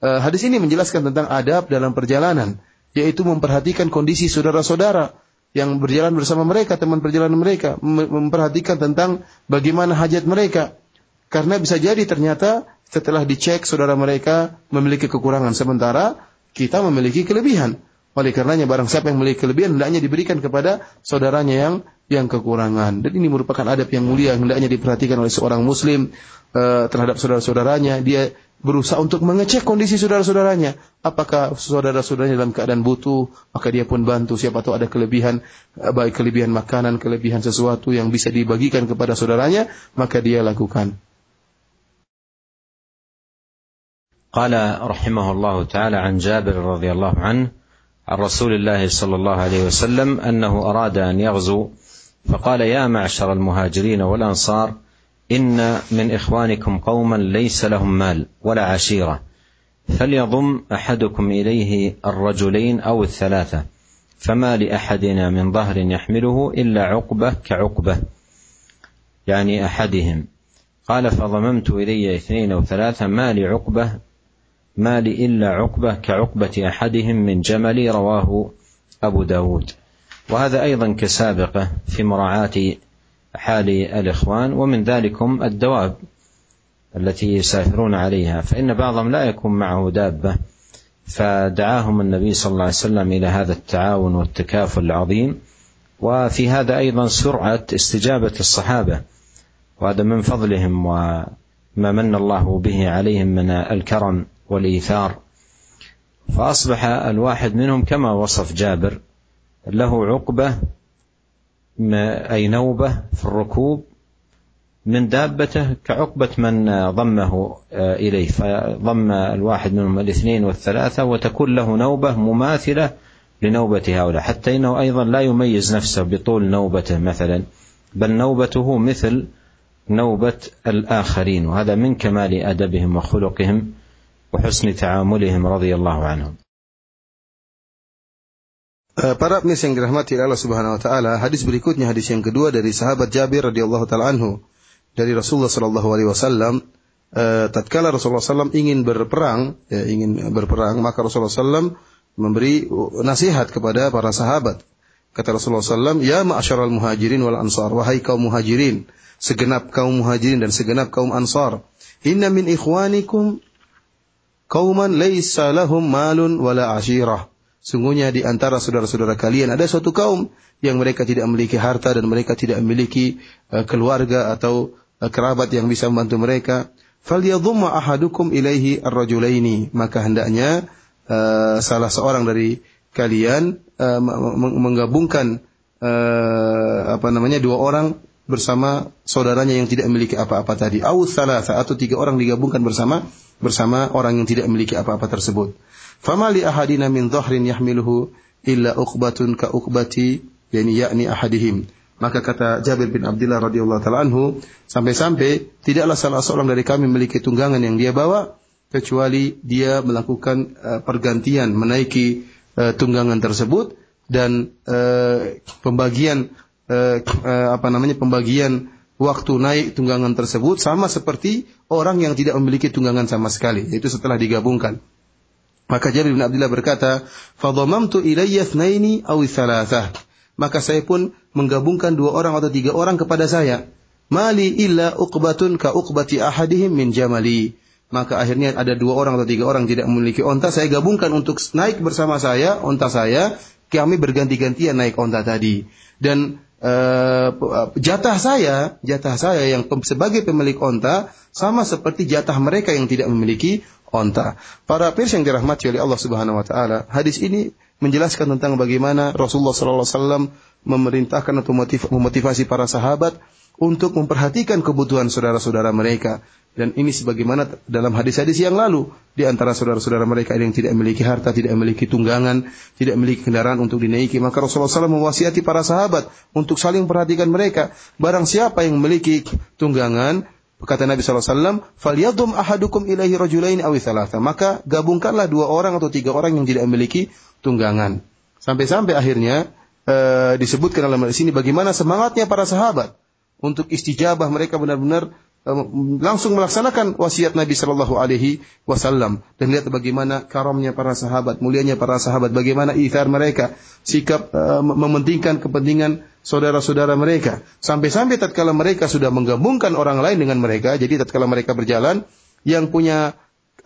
uh, hadis ini menjelaskan tentang adab dalam perjalanan, yaitu memperhatikan kondisi saudara-saudara yang berjalan bersama mereka, teman perjalanan mereka, memperhatikan tentang bagaimana hajat mereka. Karena bisa jadi ternyata setelah dicek saudara mereka memiliki kekurangan sementara kita memiliki kelebihan. Oleh karenanya barang siapa yang memiliki kelebihan hendaknya diberikan kepada saudaranya yang yang kekurangan. Dan ini merupakan adab yang mulia yang hendaknya diperhatikan oleh seorang muslim uh, terhadap saudara-saudaranya. Dia berusaha untuk mengecek kondisi saudara-saudaranya. Apakah saudara-saudaranya dalam keadaan butuh, maka dia pun bantu. Siapa tahu ada kelebihan, eh, baik kelebihan makanan, kelebihan sesuatu yang bisa dibagikan kepada saudaranya, maka dia lakukan. قال رحمه الله تعالى عن جابر رضي الله عنه عن رسول الله صلى الله عليه وسلم أنه أراد أن يغزو فقال يا معشر المهاجرين والأنصار إن من إخوانكم قوما ليس لهم مال ولا عشيرة فليضم أحدكم إليه الرجلين أو الثلاثة فما لأحدنا من ظهر يحمله إلا عقبة كعقبة. يعني أحدهم. قال فضممت إلي اثنين أو ثلاثة ما لعقبة ما لي إلا عقبة كعقبة أحدهم من جملي رواه أبو داود. وهذا أيضا كسابقة في مراعاة حال الإخوان ومن ذلكم الدواب التي يسافرون عليها. فإن بعضهم لا يكون معه دابة فدعاهم النبي صلى الله عليه وسلم إلى هذا التعاون والتكافل العظيم. وفي هذا أيضا سرعة استجابة الصحابة وهذا من فضلهم وما من الله به عليهم من الكرم. والإيثار. فأصبح الواحد منهم كما وصف جابر له عقبة أي نوبة في الركوب من دابته كعقبة من ضمه إليه. فضم الواحد منهم الاثنين والثلاثة وتكون له نوبة مماثلة لنوبة هؤلاء. حتى إنه أيضا لا يميز نفسه بطول نوبته مثلا بل نوبته مثل نوبة الآخرين وهذا من كمال أدبهم وخلقهم. وحسن تعاملهم رضي الله عنهم Eh, para pemirsa yang dirahmati Allah Subhanahu wa taala, hadis berikutnya hadis yang kedua dari sahabat Jabir radhiyallahu taala anhu dari Rasulullah sallallahu alaihi wasallam uh, tatkala Rasulullah SAW ingin berperang, ya, ingin berperang, maka Rasulullah SAW memberi nasihat kepada para sahabat. Kata Rasulullah SAW, Ya ma'asyaral muhajirin wal ansar, wahai kaum muhajirin, segenap kaum muhajirin dan segenap kaum ansar. Inna min ikhwanikum qauman laisa lahum malun wala ashirah. Sungguhnya di antara saudara-saudara kalian ada suatu kaum yang mereka tidak memiliki harta dan mereka tidak memiliki uh, keluarga atau uh, kerabat yang bisa membantu mereka. Falyadhumma ahadukum ilaihi ar-rajulaini. Maka hendaknya uh, salah seorang dari kalian uh, menggabungkan uh, apa namanya dua orang bersama saudaranya yang tidak memiliki apa-apa tadi. Au salasa atau tiga orang digabungkan bersama bersama orang yang tidak memiliki apa-apa tersebut. Fama li ahadina min dhahrin yahmiluhu illa uqbatun ka uqbati yani yakni ahadihim. Maka kata Jabir bin Abdullah radhiyallahu taala anhu, sampai-sampai tidaklah salah seorang dari kami memiliki tunggangan yang dia bawa kecuali dia melakukan uh, pergantian menaiki uh, tunggangan tersebut dan uh, pembagian uh, uh, apa namanya pembagian waktu naik tunggangan tersebut sama seperti orang yang tidak memiliki tunggangan sama sekali yaitu setelah digabungkan. Maka Jabir bin Abdullah berkata fadhamamtu ilayya ithnaini aw thalathah maka saya pun menggabungkan dua orang atau tiga orang kepada saya. Mali illa uqbatun ka uqbati ahadihim min jamali. Maka akhirnya ada dua orang atau tiga orang tidak memiliki onta. Saya gabungkan untuk naik bersama saya onta saya. Kami berganti-gantian naik onta tadi. Dan uh, jatah saya, jatah saya yang sebagai pemilik onta sama seperti jatah mereka yang tidak memiliki onta. Para pemirsa yang dirahmati oleh Allah Subhanahu wa taala, hadis ini menjelaskan tentang bagaimana Rasulullah sallallahu alaihi wasallam memerintahkan atau memotivasi para sahabat untuk memperhatikan kebutuhan saudara-saudara mereka. Dan ini sebagaimana dalam hadis-hadis yang lalu. Di antara saudara-saudara mereka yang tidak memiliki harta, tidak memiliki tunggangan, tidak memiliki kendaraan untuk dinaiki. Maka Rasulullah SAW mewasiati para sahabat untuk saling perhatikan mereka. Barang siapa yang memiliki tunggangan, kata Nabi SAW, فَلْيَضُمْ ahadukum ilahi rajulaini awi thalatha. Maka gabungkanlah dua orang atau tiga orang yang tidak memiliki tunggangan. Sampai-sampai akhirnya uh, disebutkan dalam hadis ini bagaimana semangatnya para sahabat untuk istijabah mereka benar-benar langsung melaksanakan wasiat Nabi Shallallahu Alaihi Wasallam dan lihat bagaimana karamnya para sahabat, mulianya para sahabat, bagaimana ithar mereka, sikap uh, mementingkan kepentingan saudara-saudara mereka. Sampai-sampai tatkala mereka sudah menggabungkan orang lain dengan mereka, jadi tatkala mereka berjalan, yang punya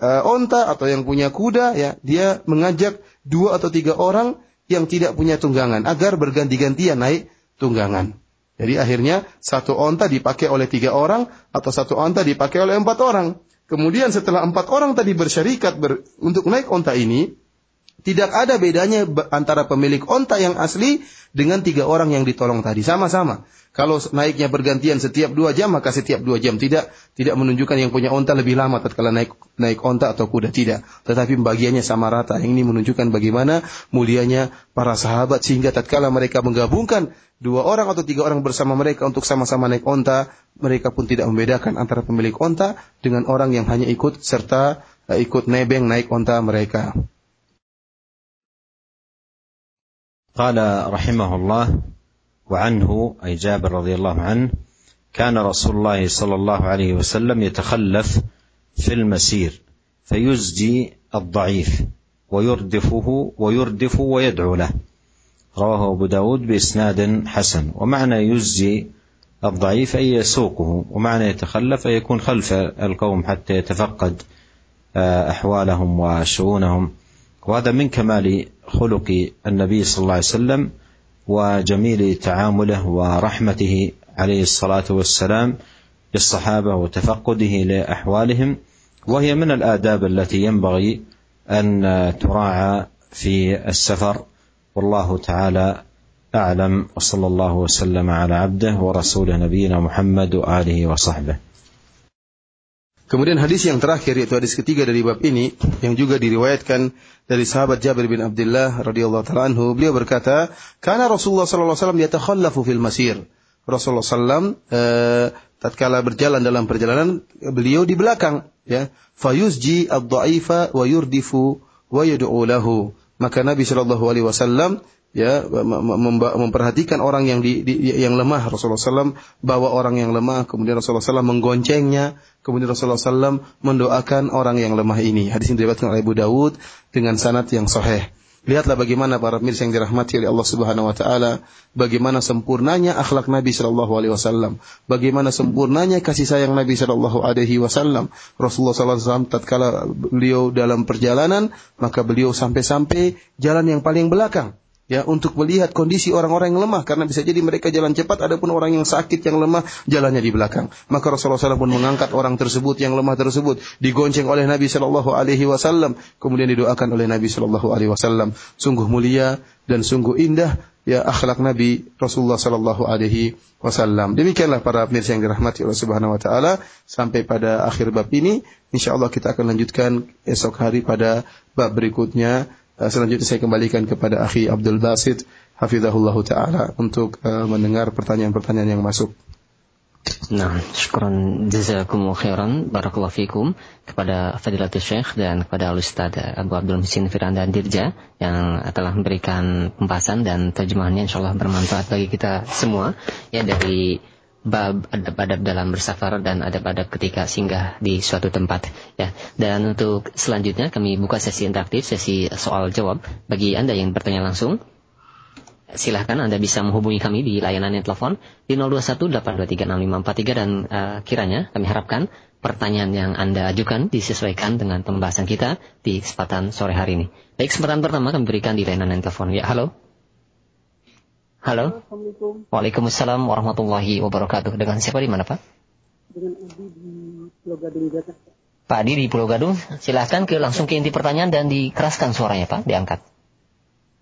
uh, onta atau yang punya kuda, ya dia mengajak dua atau tiga orang yang tidak punya tunggangan agar berganti-gantian naik tunggangan. Jadi akhirnya satu onta dipakai oleh tiga orang atau satu onta dipakai oleh empat orang. Kemudian setelah empat orang tadi bersyarikat ber, untuk naik onta ini, tidak ada bedanya antara pemilik onta yang asli dengan tiga orang yang ditolong tadi. Sama-sama. Kalau naiknya bergantian setiap dua jam, maka setiap dua jam. Tidak tidak menunjukkan yang punya onta lebih lama tatkala naik naik onta atau kuda. Tidak. Tetapi pembagiannya sama rata. Ini menunjukkan bagaimana mulianya para sahabat. Sehingga tatkala mereka menggabungkan dua orang atau tiga orang bersama mereka untuk sama-sama naik onta, mereka pun tidak membedakan antara pemilik onta dengan orang yang hanya ikut serta eh, ikut nebeng naik onta mereka. قال رحمه الله وعنه أي جابر رضي الله عنه كان رسول الله صلى الله عليه وسلم يتخلف في المسير فيزجي الضعيف ويردفه ويردف ويدعو له. رواه أبو داود بإسناد حسن. ومعنى يزجي الضعيف أي يسوقه ومعنى يتخلف أي يكون خلف القوم حتى يتفقد آه، أحوالهم وشؤونهم. وهذا من كمال خلق النبي صلى الله عليه وسلم. وجميل تعامله ورحمته عليه الصلاة والسلام للصحابة وتفقده لأحوالهم وهي من الآداب التي ينبغي أن تراعى في السفر. والله تعالى أعلم وصلى الله وسلم على عبده ورسوله نبينا محمد وآله وصحبه. Kemudian hadis yang terakhir yaitu hadis ketiga dari bab ini yang juga diriwayatkan dari sahabat Jabir bin Abdullah radhiyallahu taala anhu beliau berkata, "Karena Rasulullah sallallahu alaihi wasallam yatakhallafu fil masir." Rasulullah sallam eh, tatkala berjalan dalam perjalanan beliau di belakang ya. Fayuzji ad-dha'ifa wa yurdifu wa yad'u lahu. Maka Nabi sallallahu alaihi wasallam ya memperhatikan orang yang di, di, yang lemah. Rasulullah SAW bawa orang yang lemah kemudian Rasulullah SAW menggoncengnya kemudian Rasulullah SAW mendoakan orang yang lemah ini. Hadis ini diriwayatkan oleh Abu Dawud dengan sanad yang sahih. Lihatlah bagaimana para pemirsa yang dirahmati oleh Allah Subhanahu wa taala, bagaimana sempurnanya akhlak Nabi sallallahu alaihi wasallam, bagaimana sempurnanya kasih sayang Nabi sallallahu alaihi wasallam. Rasulullah sallallahu alaihi wasallam tatkala beliau dalam perjalanan, maka beliau sampai-sampai jalan yang paling belakang ya untuk melihat kondisi orang-orang yang lemah karena bisa jadi mereka jalan cepat adapun orang yang sakit yang lemah jalannya di belakang. Maka Rasulullah SAW pun mengangkat orang tersebut yang lemah tersebut digonceng oleh Nabi Shallallahu Alaihi Wasallam kemudian didoakan oleh Nabi Shallallahu Alaihi Wasallam. Sungguh mulia dan sungguh indah ya akhlak Nabi Rasulullah Shallallahu Alaihi Wasallam. Demikianlah para pemirsa yang dirahmati Allah Subhanahu Wa Taala sampai pada akhir bab ini. Insya Allah kita akan lanjutkan esok hari pada bab berikutnya selanjutnya saya kembalikan kepada akhi Abdul Basit hafizahullah taala untuk uh, mendengar pertanyaan-pertanyaan yang masuk. Nah, syukuran jazakumullah khairan barakallahu fikum kepada Fadilatul Syekh dan kepada Al Ustaz Abu Abdul Musin Firanda Dirja yang telah memberikan pembahasan dan terjemahannya insyaallah bermanfaat bagi kita semua ya dari bab adab-adab dalam bersafar dan adab-adab ketika singgah di suatu tempat ya. Dan untuk selanjutnya kami buka sesi interaktif, sesi soal jawab bagi Anda yang bertanya langsung. Silahkan Anda bisa menghubungi kami di layanan yang telepon di 0218236543 dan uh, kiranya kami harapkan pertanyaan yang Anda ajukan disesuaikan dengan pembahasan kita di kesempatan sore hari ini. Baik, kesempatan pertama kami berikan di layanan yang telepon. Ya, halo. Halo. Assalamualaikum. Waalaikumsalam warahmatullahi wabarakatuh. Dengan siapa di mana Pak? Dengan Adi di Pulau Gadung Jakarta. Pak Adi di Pulau Gadung, silahkan ke langsung ke inti pertanyaan dan dikeraskan suaranya Pak, diangkat.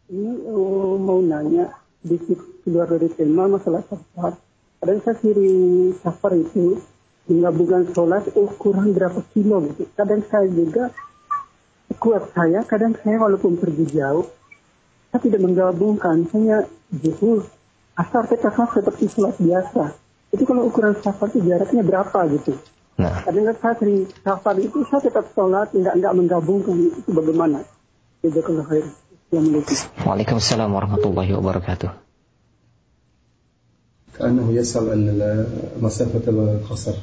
Ini uh, mau nanya di luar dari tema masalah safar. Kadang saya kirim safar itu menggabungkan sholat ukuran berapa kilo gitu. Kadang saya juga kuat saya, kadang saya walaupun pergi jauh, saya tidak menggabungkan. Saya zuhur, asar kita seperti sholat biasa. Itu kalau ukuran safar itu jaraknya berapa gitu. Nah. Kadang saya sering safar itu saya tetap sholat, tidak enggak menggabungkan itu bagaimana? Jazakallah khair. Assalamualaikum. Waalaikumsalam warahmatullahi wabarakatuh. كأنه يسأل عن مسافة القصر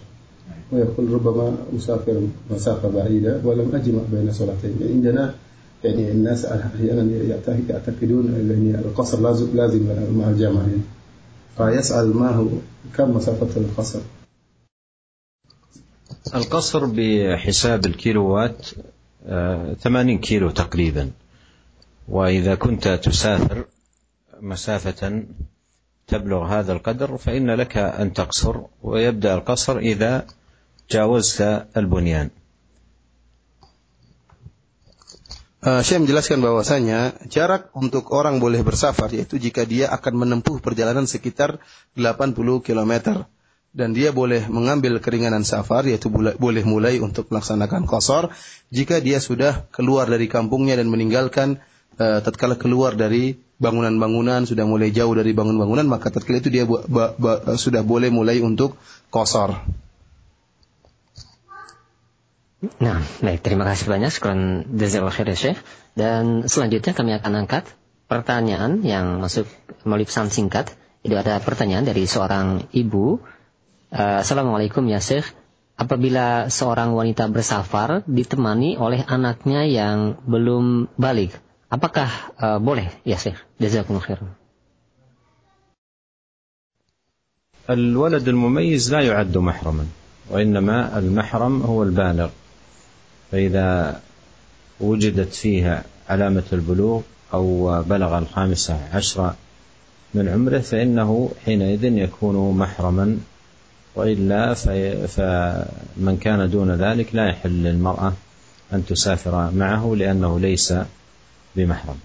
ويقول ربما مسافر مسافة بعيدة ولم أجمع بين صلاتين عندنا يعني الناس أحيانا يعتقدون أن القصر لازم مع الجامعة يعني. فيسأل ما هو كم مسافة القصر؟ القصر بحساب الكيلوات 80 آه، كيلو تقريبا وإذا كنت تسافر مسافة تبلغ هذا القدر فإن لك أن تقصر ويبدأ القصر إذا جاوزت البنيان Uh, saya menjelaskan bahwasanya jarak untuk orang boleh bersafar yaitu jika dia akan menempuh perjalanan sekitar 80 km dan dia boleh mengambil keringanan safar yaitu boleh mulai untuk melaksanakan kosor jika dia sudah keluar dari kampungnya dan meninggalkan uh, tatkala keluar dari bangunan-bangunan sudah mulai jauh dari bangunan-bangunan maka tatkala itu dia sudah boleh mulai untuk kosor. Nah, baik. Terima kasih banyak. Sekarang Jazakallah khair ya Syekh. Dan selanjutnya kami akan angkat pertanyaan yang masuk melalui pesan singkat. Itu ada pertanyaan dari seorang ibu. Uh, Assalamualaikum ya Syekh. Apabila seorang wanita bersafar ditemani oleh anaknya yang belum balik, apakah uh, boleh ya Syekh? Jazakumullah khair. الولد المميز لا يعد محرما وإنما المحرم هو البالغ فإذا وجدت فيها علامة البلوغ أو بلغ الخامسة عشرة من عمره فإنه حينئذ يكون محرما وإلا فمن كان دون ذلك لا يحل للمرأة أن تسافر معه لأنه ليس بمحرم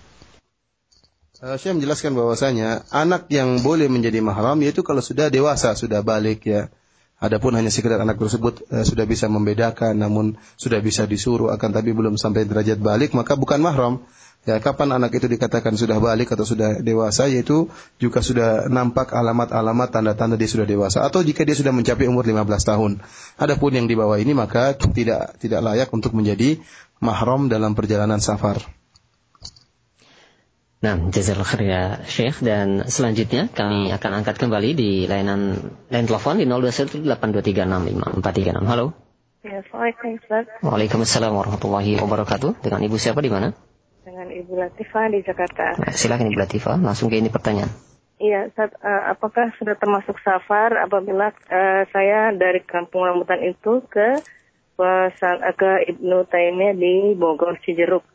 Saya menjelaskan bahwasanya anak yang boleh menjadi mahram yaitu kalau sudah dewasa, sudah balik ya. Adapun hanya sekedar anak tersebut uh, sudah bisa membedakan namun sudah bisa disuruh akan tapi belum sampai derajat balik maka bukan mahram. Ya, kapan anak itu dikatakan sudah balik atau sudah dewasa yaitu juga sudah nampak alamat-alamat tanda-tanda dia sudah dewasa atau jika dia sudah mencapai umur 15 tahun. Adapun yang di bawah ini maka tidak tidak layak untuk menjadi mahram dalam perjalanan safar. Nah, jazakallah khair ya Syekh dan selanjutnya kami akan angkat kembali di layanan lain telepon di 0218236543. Halo. Ya, Assalamualaikum Ustaz. Waalaikumsalam warahmatullahi wabarakatuh. Dengan Ibu siapa di mana? Dengan Ibu Latifah di Jakarta. Silakan Ibu Latifah, langsung ke ini pertanyaan. Iya, saat, uh, apakah sudah termasuk safar apabila uh, saya dari kampung rambutan itu ke uh, ke Ibnu Taimiyah di Bogor Cijeruk.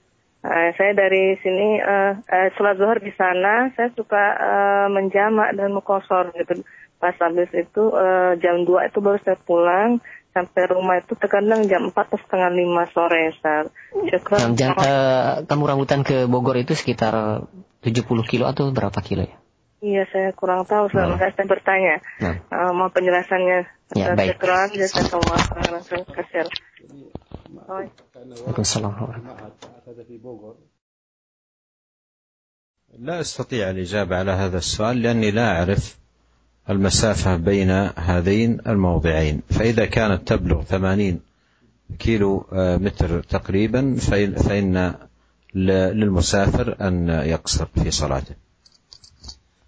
Uh, saya dari sini uh, uh, sholat zuhur di sana, saya suka uh, menjamak dan mengkosor gitu. Pas habis itu uh, jam 2 itu baru saya pulang sampai rumah itu terkadang jam 4 atau setengah 5 sore. Saat. Jam, jam, uh, kamu rambutan ke Bogor itu sekitar 70 kilo atau berapa kilo ya? Iya, saya kurang tahu. Selama nah. saya bertanya. Nah. Uh, mau penjelasannya. Ya, baik. Kasih. Waalaikumsalam لا أستطيع الاجابه على هذا السؤال لأني لا أعرف المسافة بين هذين الموضعين فإذا كانت تبلغ ثمانين كيلو متر تقريبا فان للمسافر أن يقصر في صلاته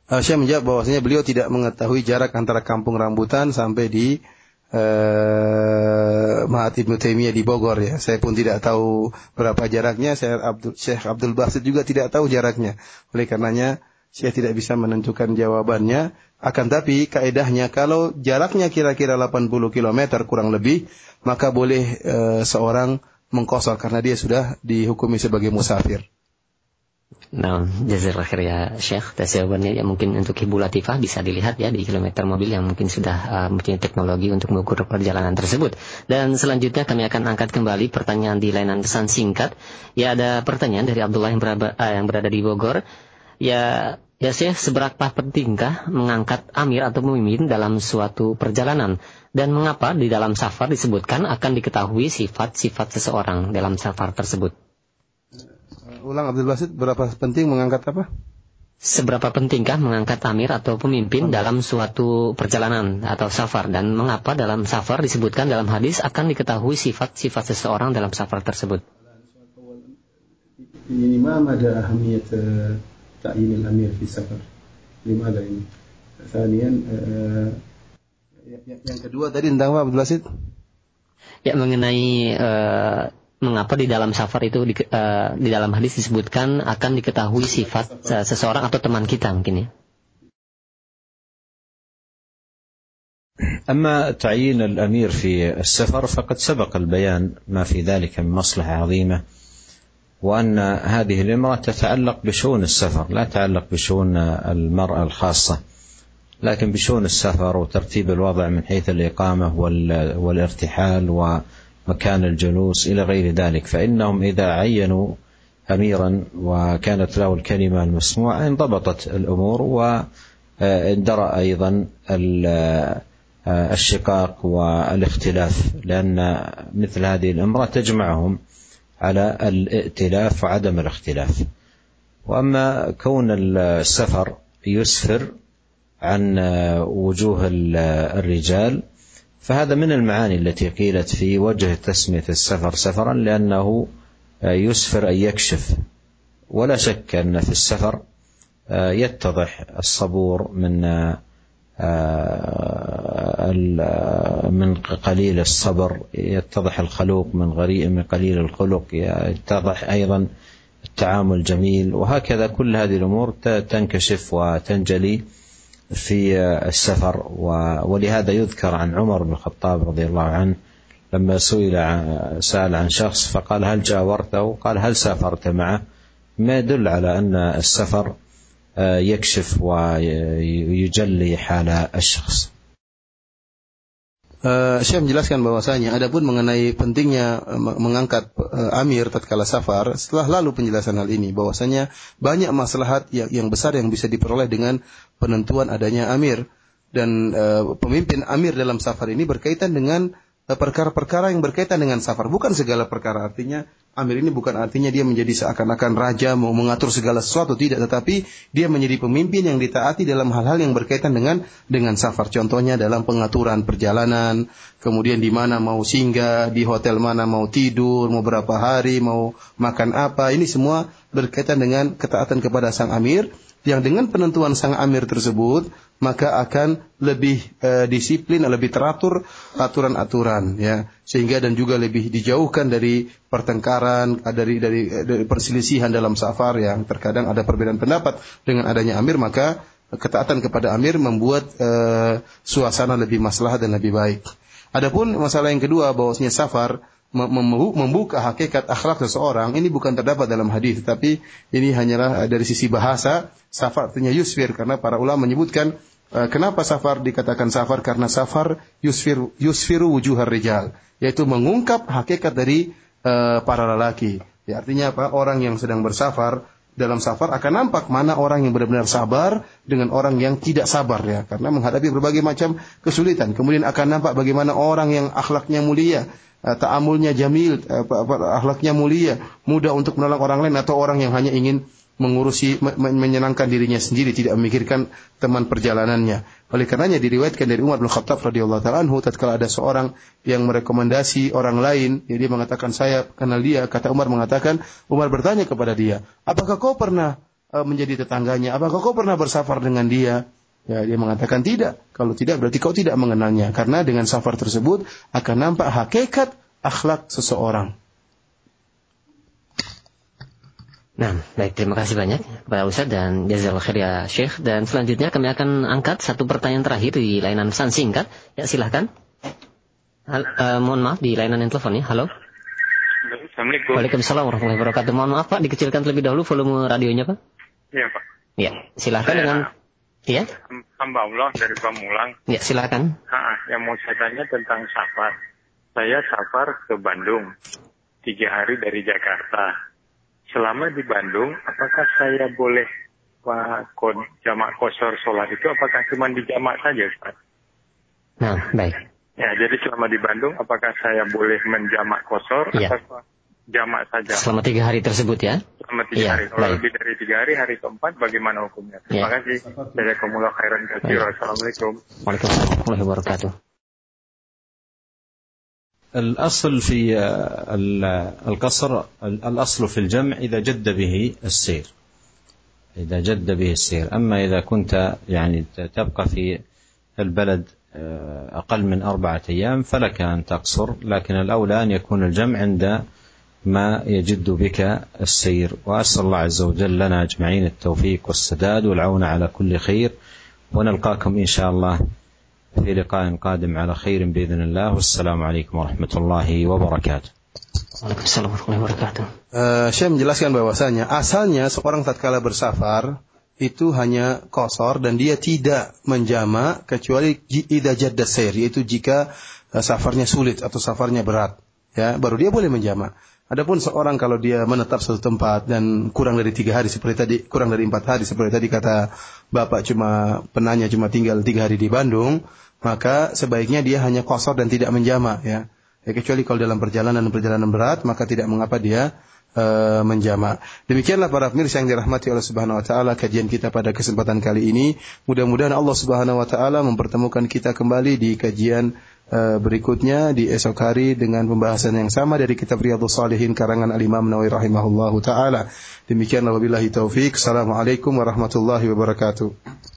Saya menjawab bahwasanya beliau tidak mengetahui jarak antara kampung rambutan sampai di uh, Mahat Ibnu Taimiyah di Bogor ya. Saya pun tidak tahu berapa jaraknya. Saya Abdul Syekh Abdul Basit juga tidak tahu jaraknya. Oleh karenanya saya tidak bisa menentukan jawabannya. Akan tapi kaedahnya kalau jaraknya kira-kira 80 km kurang lebih, maka boleh uh, seorang mengkosor karena dia sudah dihukumi sebagai musafir. Nah, jazakallah khair ya Syekh. Dan jawabannya ya mungkin untuk Ibu Latifah bisa dilihat ya di kilometer mobil yang mungkin sudah uh, mempunyai teknologi untuk mengukur perjalanan tersebut. Dan selanjutnya kami akan angkat kembali pertanyaan di layanan pesan singkat. Ya ada pertanyaan dari Abdullah yang berada, uh, yang berada di Bogor. Ya Ya Syekh, seberapa pentingkah mengangkat amir atau pemimpin dalam suatu perjalanan? Dan mengapa di dalam safar disebutkan akan diketahui sifat-sifat seseorang dalam safar tersebut? Ulang Abdul Basit berapa penting mengangkat apa? Seberapa pentingkah mengangkat amir atau pemimpin dalam suatu perjalanan atau safar dan mengapa dalam safar disebutkan dalam hadis akan diketahui sifat-sifat seseorang dalam safar tersebut? Ini mana ada ahamiyat ta'yin al-amir fi safar? Limada ini? Kemudian yang kedua tadi tentang apa Abdul Basit? Ya mengenai uh, mengapa di dalam safar itu di, uh, di dalam hadis disebutkan akan diketahui sifat uh, seseorang atau teman kita mungkin ya. أما تعيين الأمير في السفر فقد سبق البيان ما في ذلك من مصلحة عظيمة وأن هذه الإمرة تتعلق بشؤون السفر لا تتعلق بشؤون المرأة الخاصة لكن بشؤون السفر وترتيب الوضع من حيث الإقامة والارتحال و مكان الجلوس إلى غير ذلك. فإنهم إذا عينوا أميرا وكانت له الكلمة المسموعة انضبطت الأمور واندرأ أيضا الشقاق والاختلاف لأن مثل هذه الأمرة تجمعهم على الائتلاف وعدم الاختلاف. وأما كون السفر يسفر عن وجوه الرجال فهذا من المعاني التي قيلت في وجه تسمية السفر. سفرا لأنه يسفر أن يكشف ولا شك أن في السفر يتضح الصبور من من قليل الصبر يتضح الخلوق من غريء من قليل الخلق يتضح أيضا التعامل الجميل وهكذا كل هذه الأمور تنكشف وتنجلي. في السفر ولهذا يذكر عن عمر بن الخطاب رضي الله عنه لما سئل سأل عن شخص فقال هل جاورته قال هل سافرت معه؟ ما يدل على أن السفر يكشف ويجلي حال الشخص. Uh, saya menjelaskan bahwasanya adapun mengenai pentingnya uh, mengangkat uh, amir tatkala safar setelah lalu penjelasan hal ini bahwasanya banyak maslahat yang, yang besar yang bisa diperoleh dengan penentuan adanya amir. Dan uh, pemimpin amir dalam safar ini berkaitan dengan perkara-perkara yang berkaitan dengan safar. Bukan segala perkara artinya Amir ini bukan artinya dia menjadi seakan-akan raja mau mengatur segala sesuatu tidak. Tetapi dia menjadi pemimpin yang ditaati dalam hal-hal yang berkaitan dengan dengan safar. Contohnya dalam pengaturan perjalanan kemudian di mana mau singgah di hotel mana mau tidur mau berapa hari mau makan apa. Ini semua berkaitan dengan ketaatan kepada sang amir yang dengan penentuan sang amir tersebut maka akan lebih e, disiplin lebih teratur aturan-aturan ya sehingga dan juga lebih dijauhkan dari pertengkaran, dari dari, dari perselisihan dalam safar yang terkadang ada perbedaan pendapat dengan adanya amir maka ketaatan kepada amir membuat uh, suasana lebih maslahat dan lebih baik. Adapun masalah yang kedua bahwasanya safar membuka hakikat akhlak seseorang ini bukan terdapat dalam hadis tapi ini hanyalah dari sisi bahasa safar artinya yusfir karena para ulama menyebutkan uh, kenapa safar dikatakan safar? Karena safar yusfir yusfiru wujuhar rijal yaitu mengungkap hakikat dari uh, para lelaki. Ya artinya apa? Orang yang sedang bersafar dalam safar akan nampak mana orang yang benar-benar sabar dengan orang yang tidak sabar ya. Karena menghadapi berbagai macam kesulitan. Kemudian akan nampak bagaimana orang yang akhlaknya mulia eh, ta'amulnya jamil eh, akhlaknya mulia mudah untuk menolong orang lain atau orang yang hanya ingin mengurusi menyenangkan dirinya sendiri tidak memikirkan teman perjalanannya. Oleh karenanya diriwayatkan dari Umar bin Khattab radhiyallahu taala anhu tatkala ada seorang yang merekomendasi orang lain ya dia mengatakan saya kenal dia kata Umar mengatakan Umar bertanya kepada dia apakah kau pernah uh, menjadi tetangganya? Apakah kau pernah bersafar dengan dia Ya, dia mengatakan tidak. Kalau tidak berarti kau tidak mengenalnya karena dengan safar tersebut akan nampak hakikat akhlak seseorang. Nah, baik terima kasih banyak kepada Ustaz dan jazakallahu khair ya Syekh dan selanjutnya kami akan angkat satu pertanyaan terakhir di layanan pesan singkat. Ya silahkan. Hal, uh, mohon maaf di layanan yang telepon ya. Halo. Assalamualaikum. Waalaikumsalam warahmatullahi wabarakatuh. Mohon maaf Pak, dikecilkan terlebih dahulu volume radionya Pak. Iya Pak. Ya, silahkan Saya, dengan Iya? Hamba Allah dari Pamulang. Ya, silakan. Ha, yang mau saya tanya tentang safar. Saya safar ke Bandung tiga hari dari Jakarta selama di Bandung, apakah saya boleh Pak jamak kosor sholat itu apakah cuma di jamak saja Ustaz? Nah, baik. Ya, jadi selama di Bandung apakah saya boleh menjamak kosor ya. atau jamak saja? Selama tiga hari tersebut ya? Selama tiga ya, hari. Kalau baik. lebih dari tiga hari, hari keempat bagaimana hukumnya? Terima Ya. kasih. Jazakumullah khairan kasih. Assalamualaikum. Waalaikumsalam warahmatullahi wabarakatuh. الأصل في ال- القصر الأصل في الجمع إذا جد به السير إذا جد به السير أما إذا كنت يعني تبقى في البلد آه، أقل من أربعة أيام فلك أن تقصر لكن الأولى أن يكون الجمع عند ما يجد بك السير وأسأل الله عز وجل لنا أجمعين التوفيق والسداد والعون على كل خير ونلقاكم إن شاء الله في لقاء قادم على خير بإذن الله والسلام عليكم ورحمة الله وبركاته Waalaikumsalam warahmatullahi wabarakatuh. Uh, Syekh menjelaskan bahwasanya asalnya seorang tatkala bersafar itu hanya kosor dan dia tidak menjama kecuali ji- idza jadda sair yaitu jika uh, safarnya sulit atau safarnya berat ya baru dia boleh menjama. Adapun seorang kalau dia menetap satu tempat dan kurang dari tiga hari seperti tadi kurang dari empat hari seperti tadi kata bapak cuma penanya cuma tinggal tiga hari di Bandung maka sebaiknya dia hanya kosor dan tidak menjama ya. Ya, kecuali kalau dalam perjalanan perjalanan berat maka tidak mengapa dia uh, menjama. Demikianlah para pemirsa yang dirahmati Allah Subhanahu wa taala kajian kita pada kesempatan kali ini. Mudah-mudahan Allah Subhanahu wa taala mempertemukan kita kembali di kajian berikutnya di esok hari dengan pembahasan yang sama dari kitab Riyadhus Shalihin karangan Al-Imam Nawawi rahimahullahu taala. Demikianlah wabillahi taufik. Assalamualaikum warahmatullahi wabarakatuh.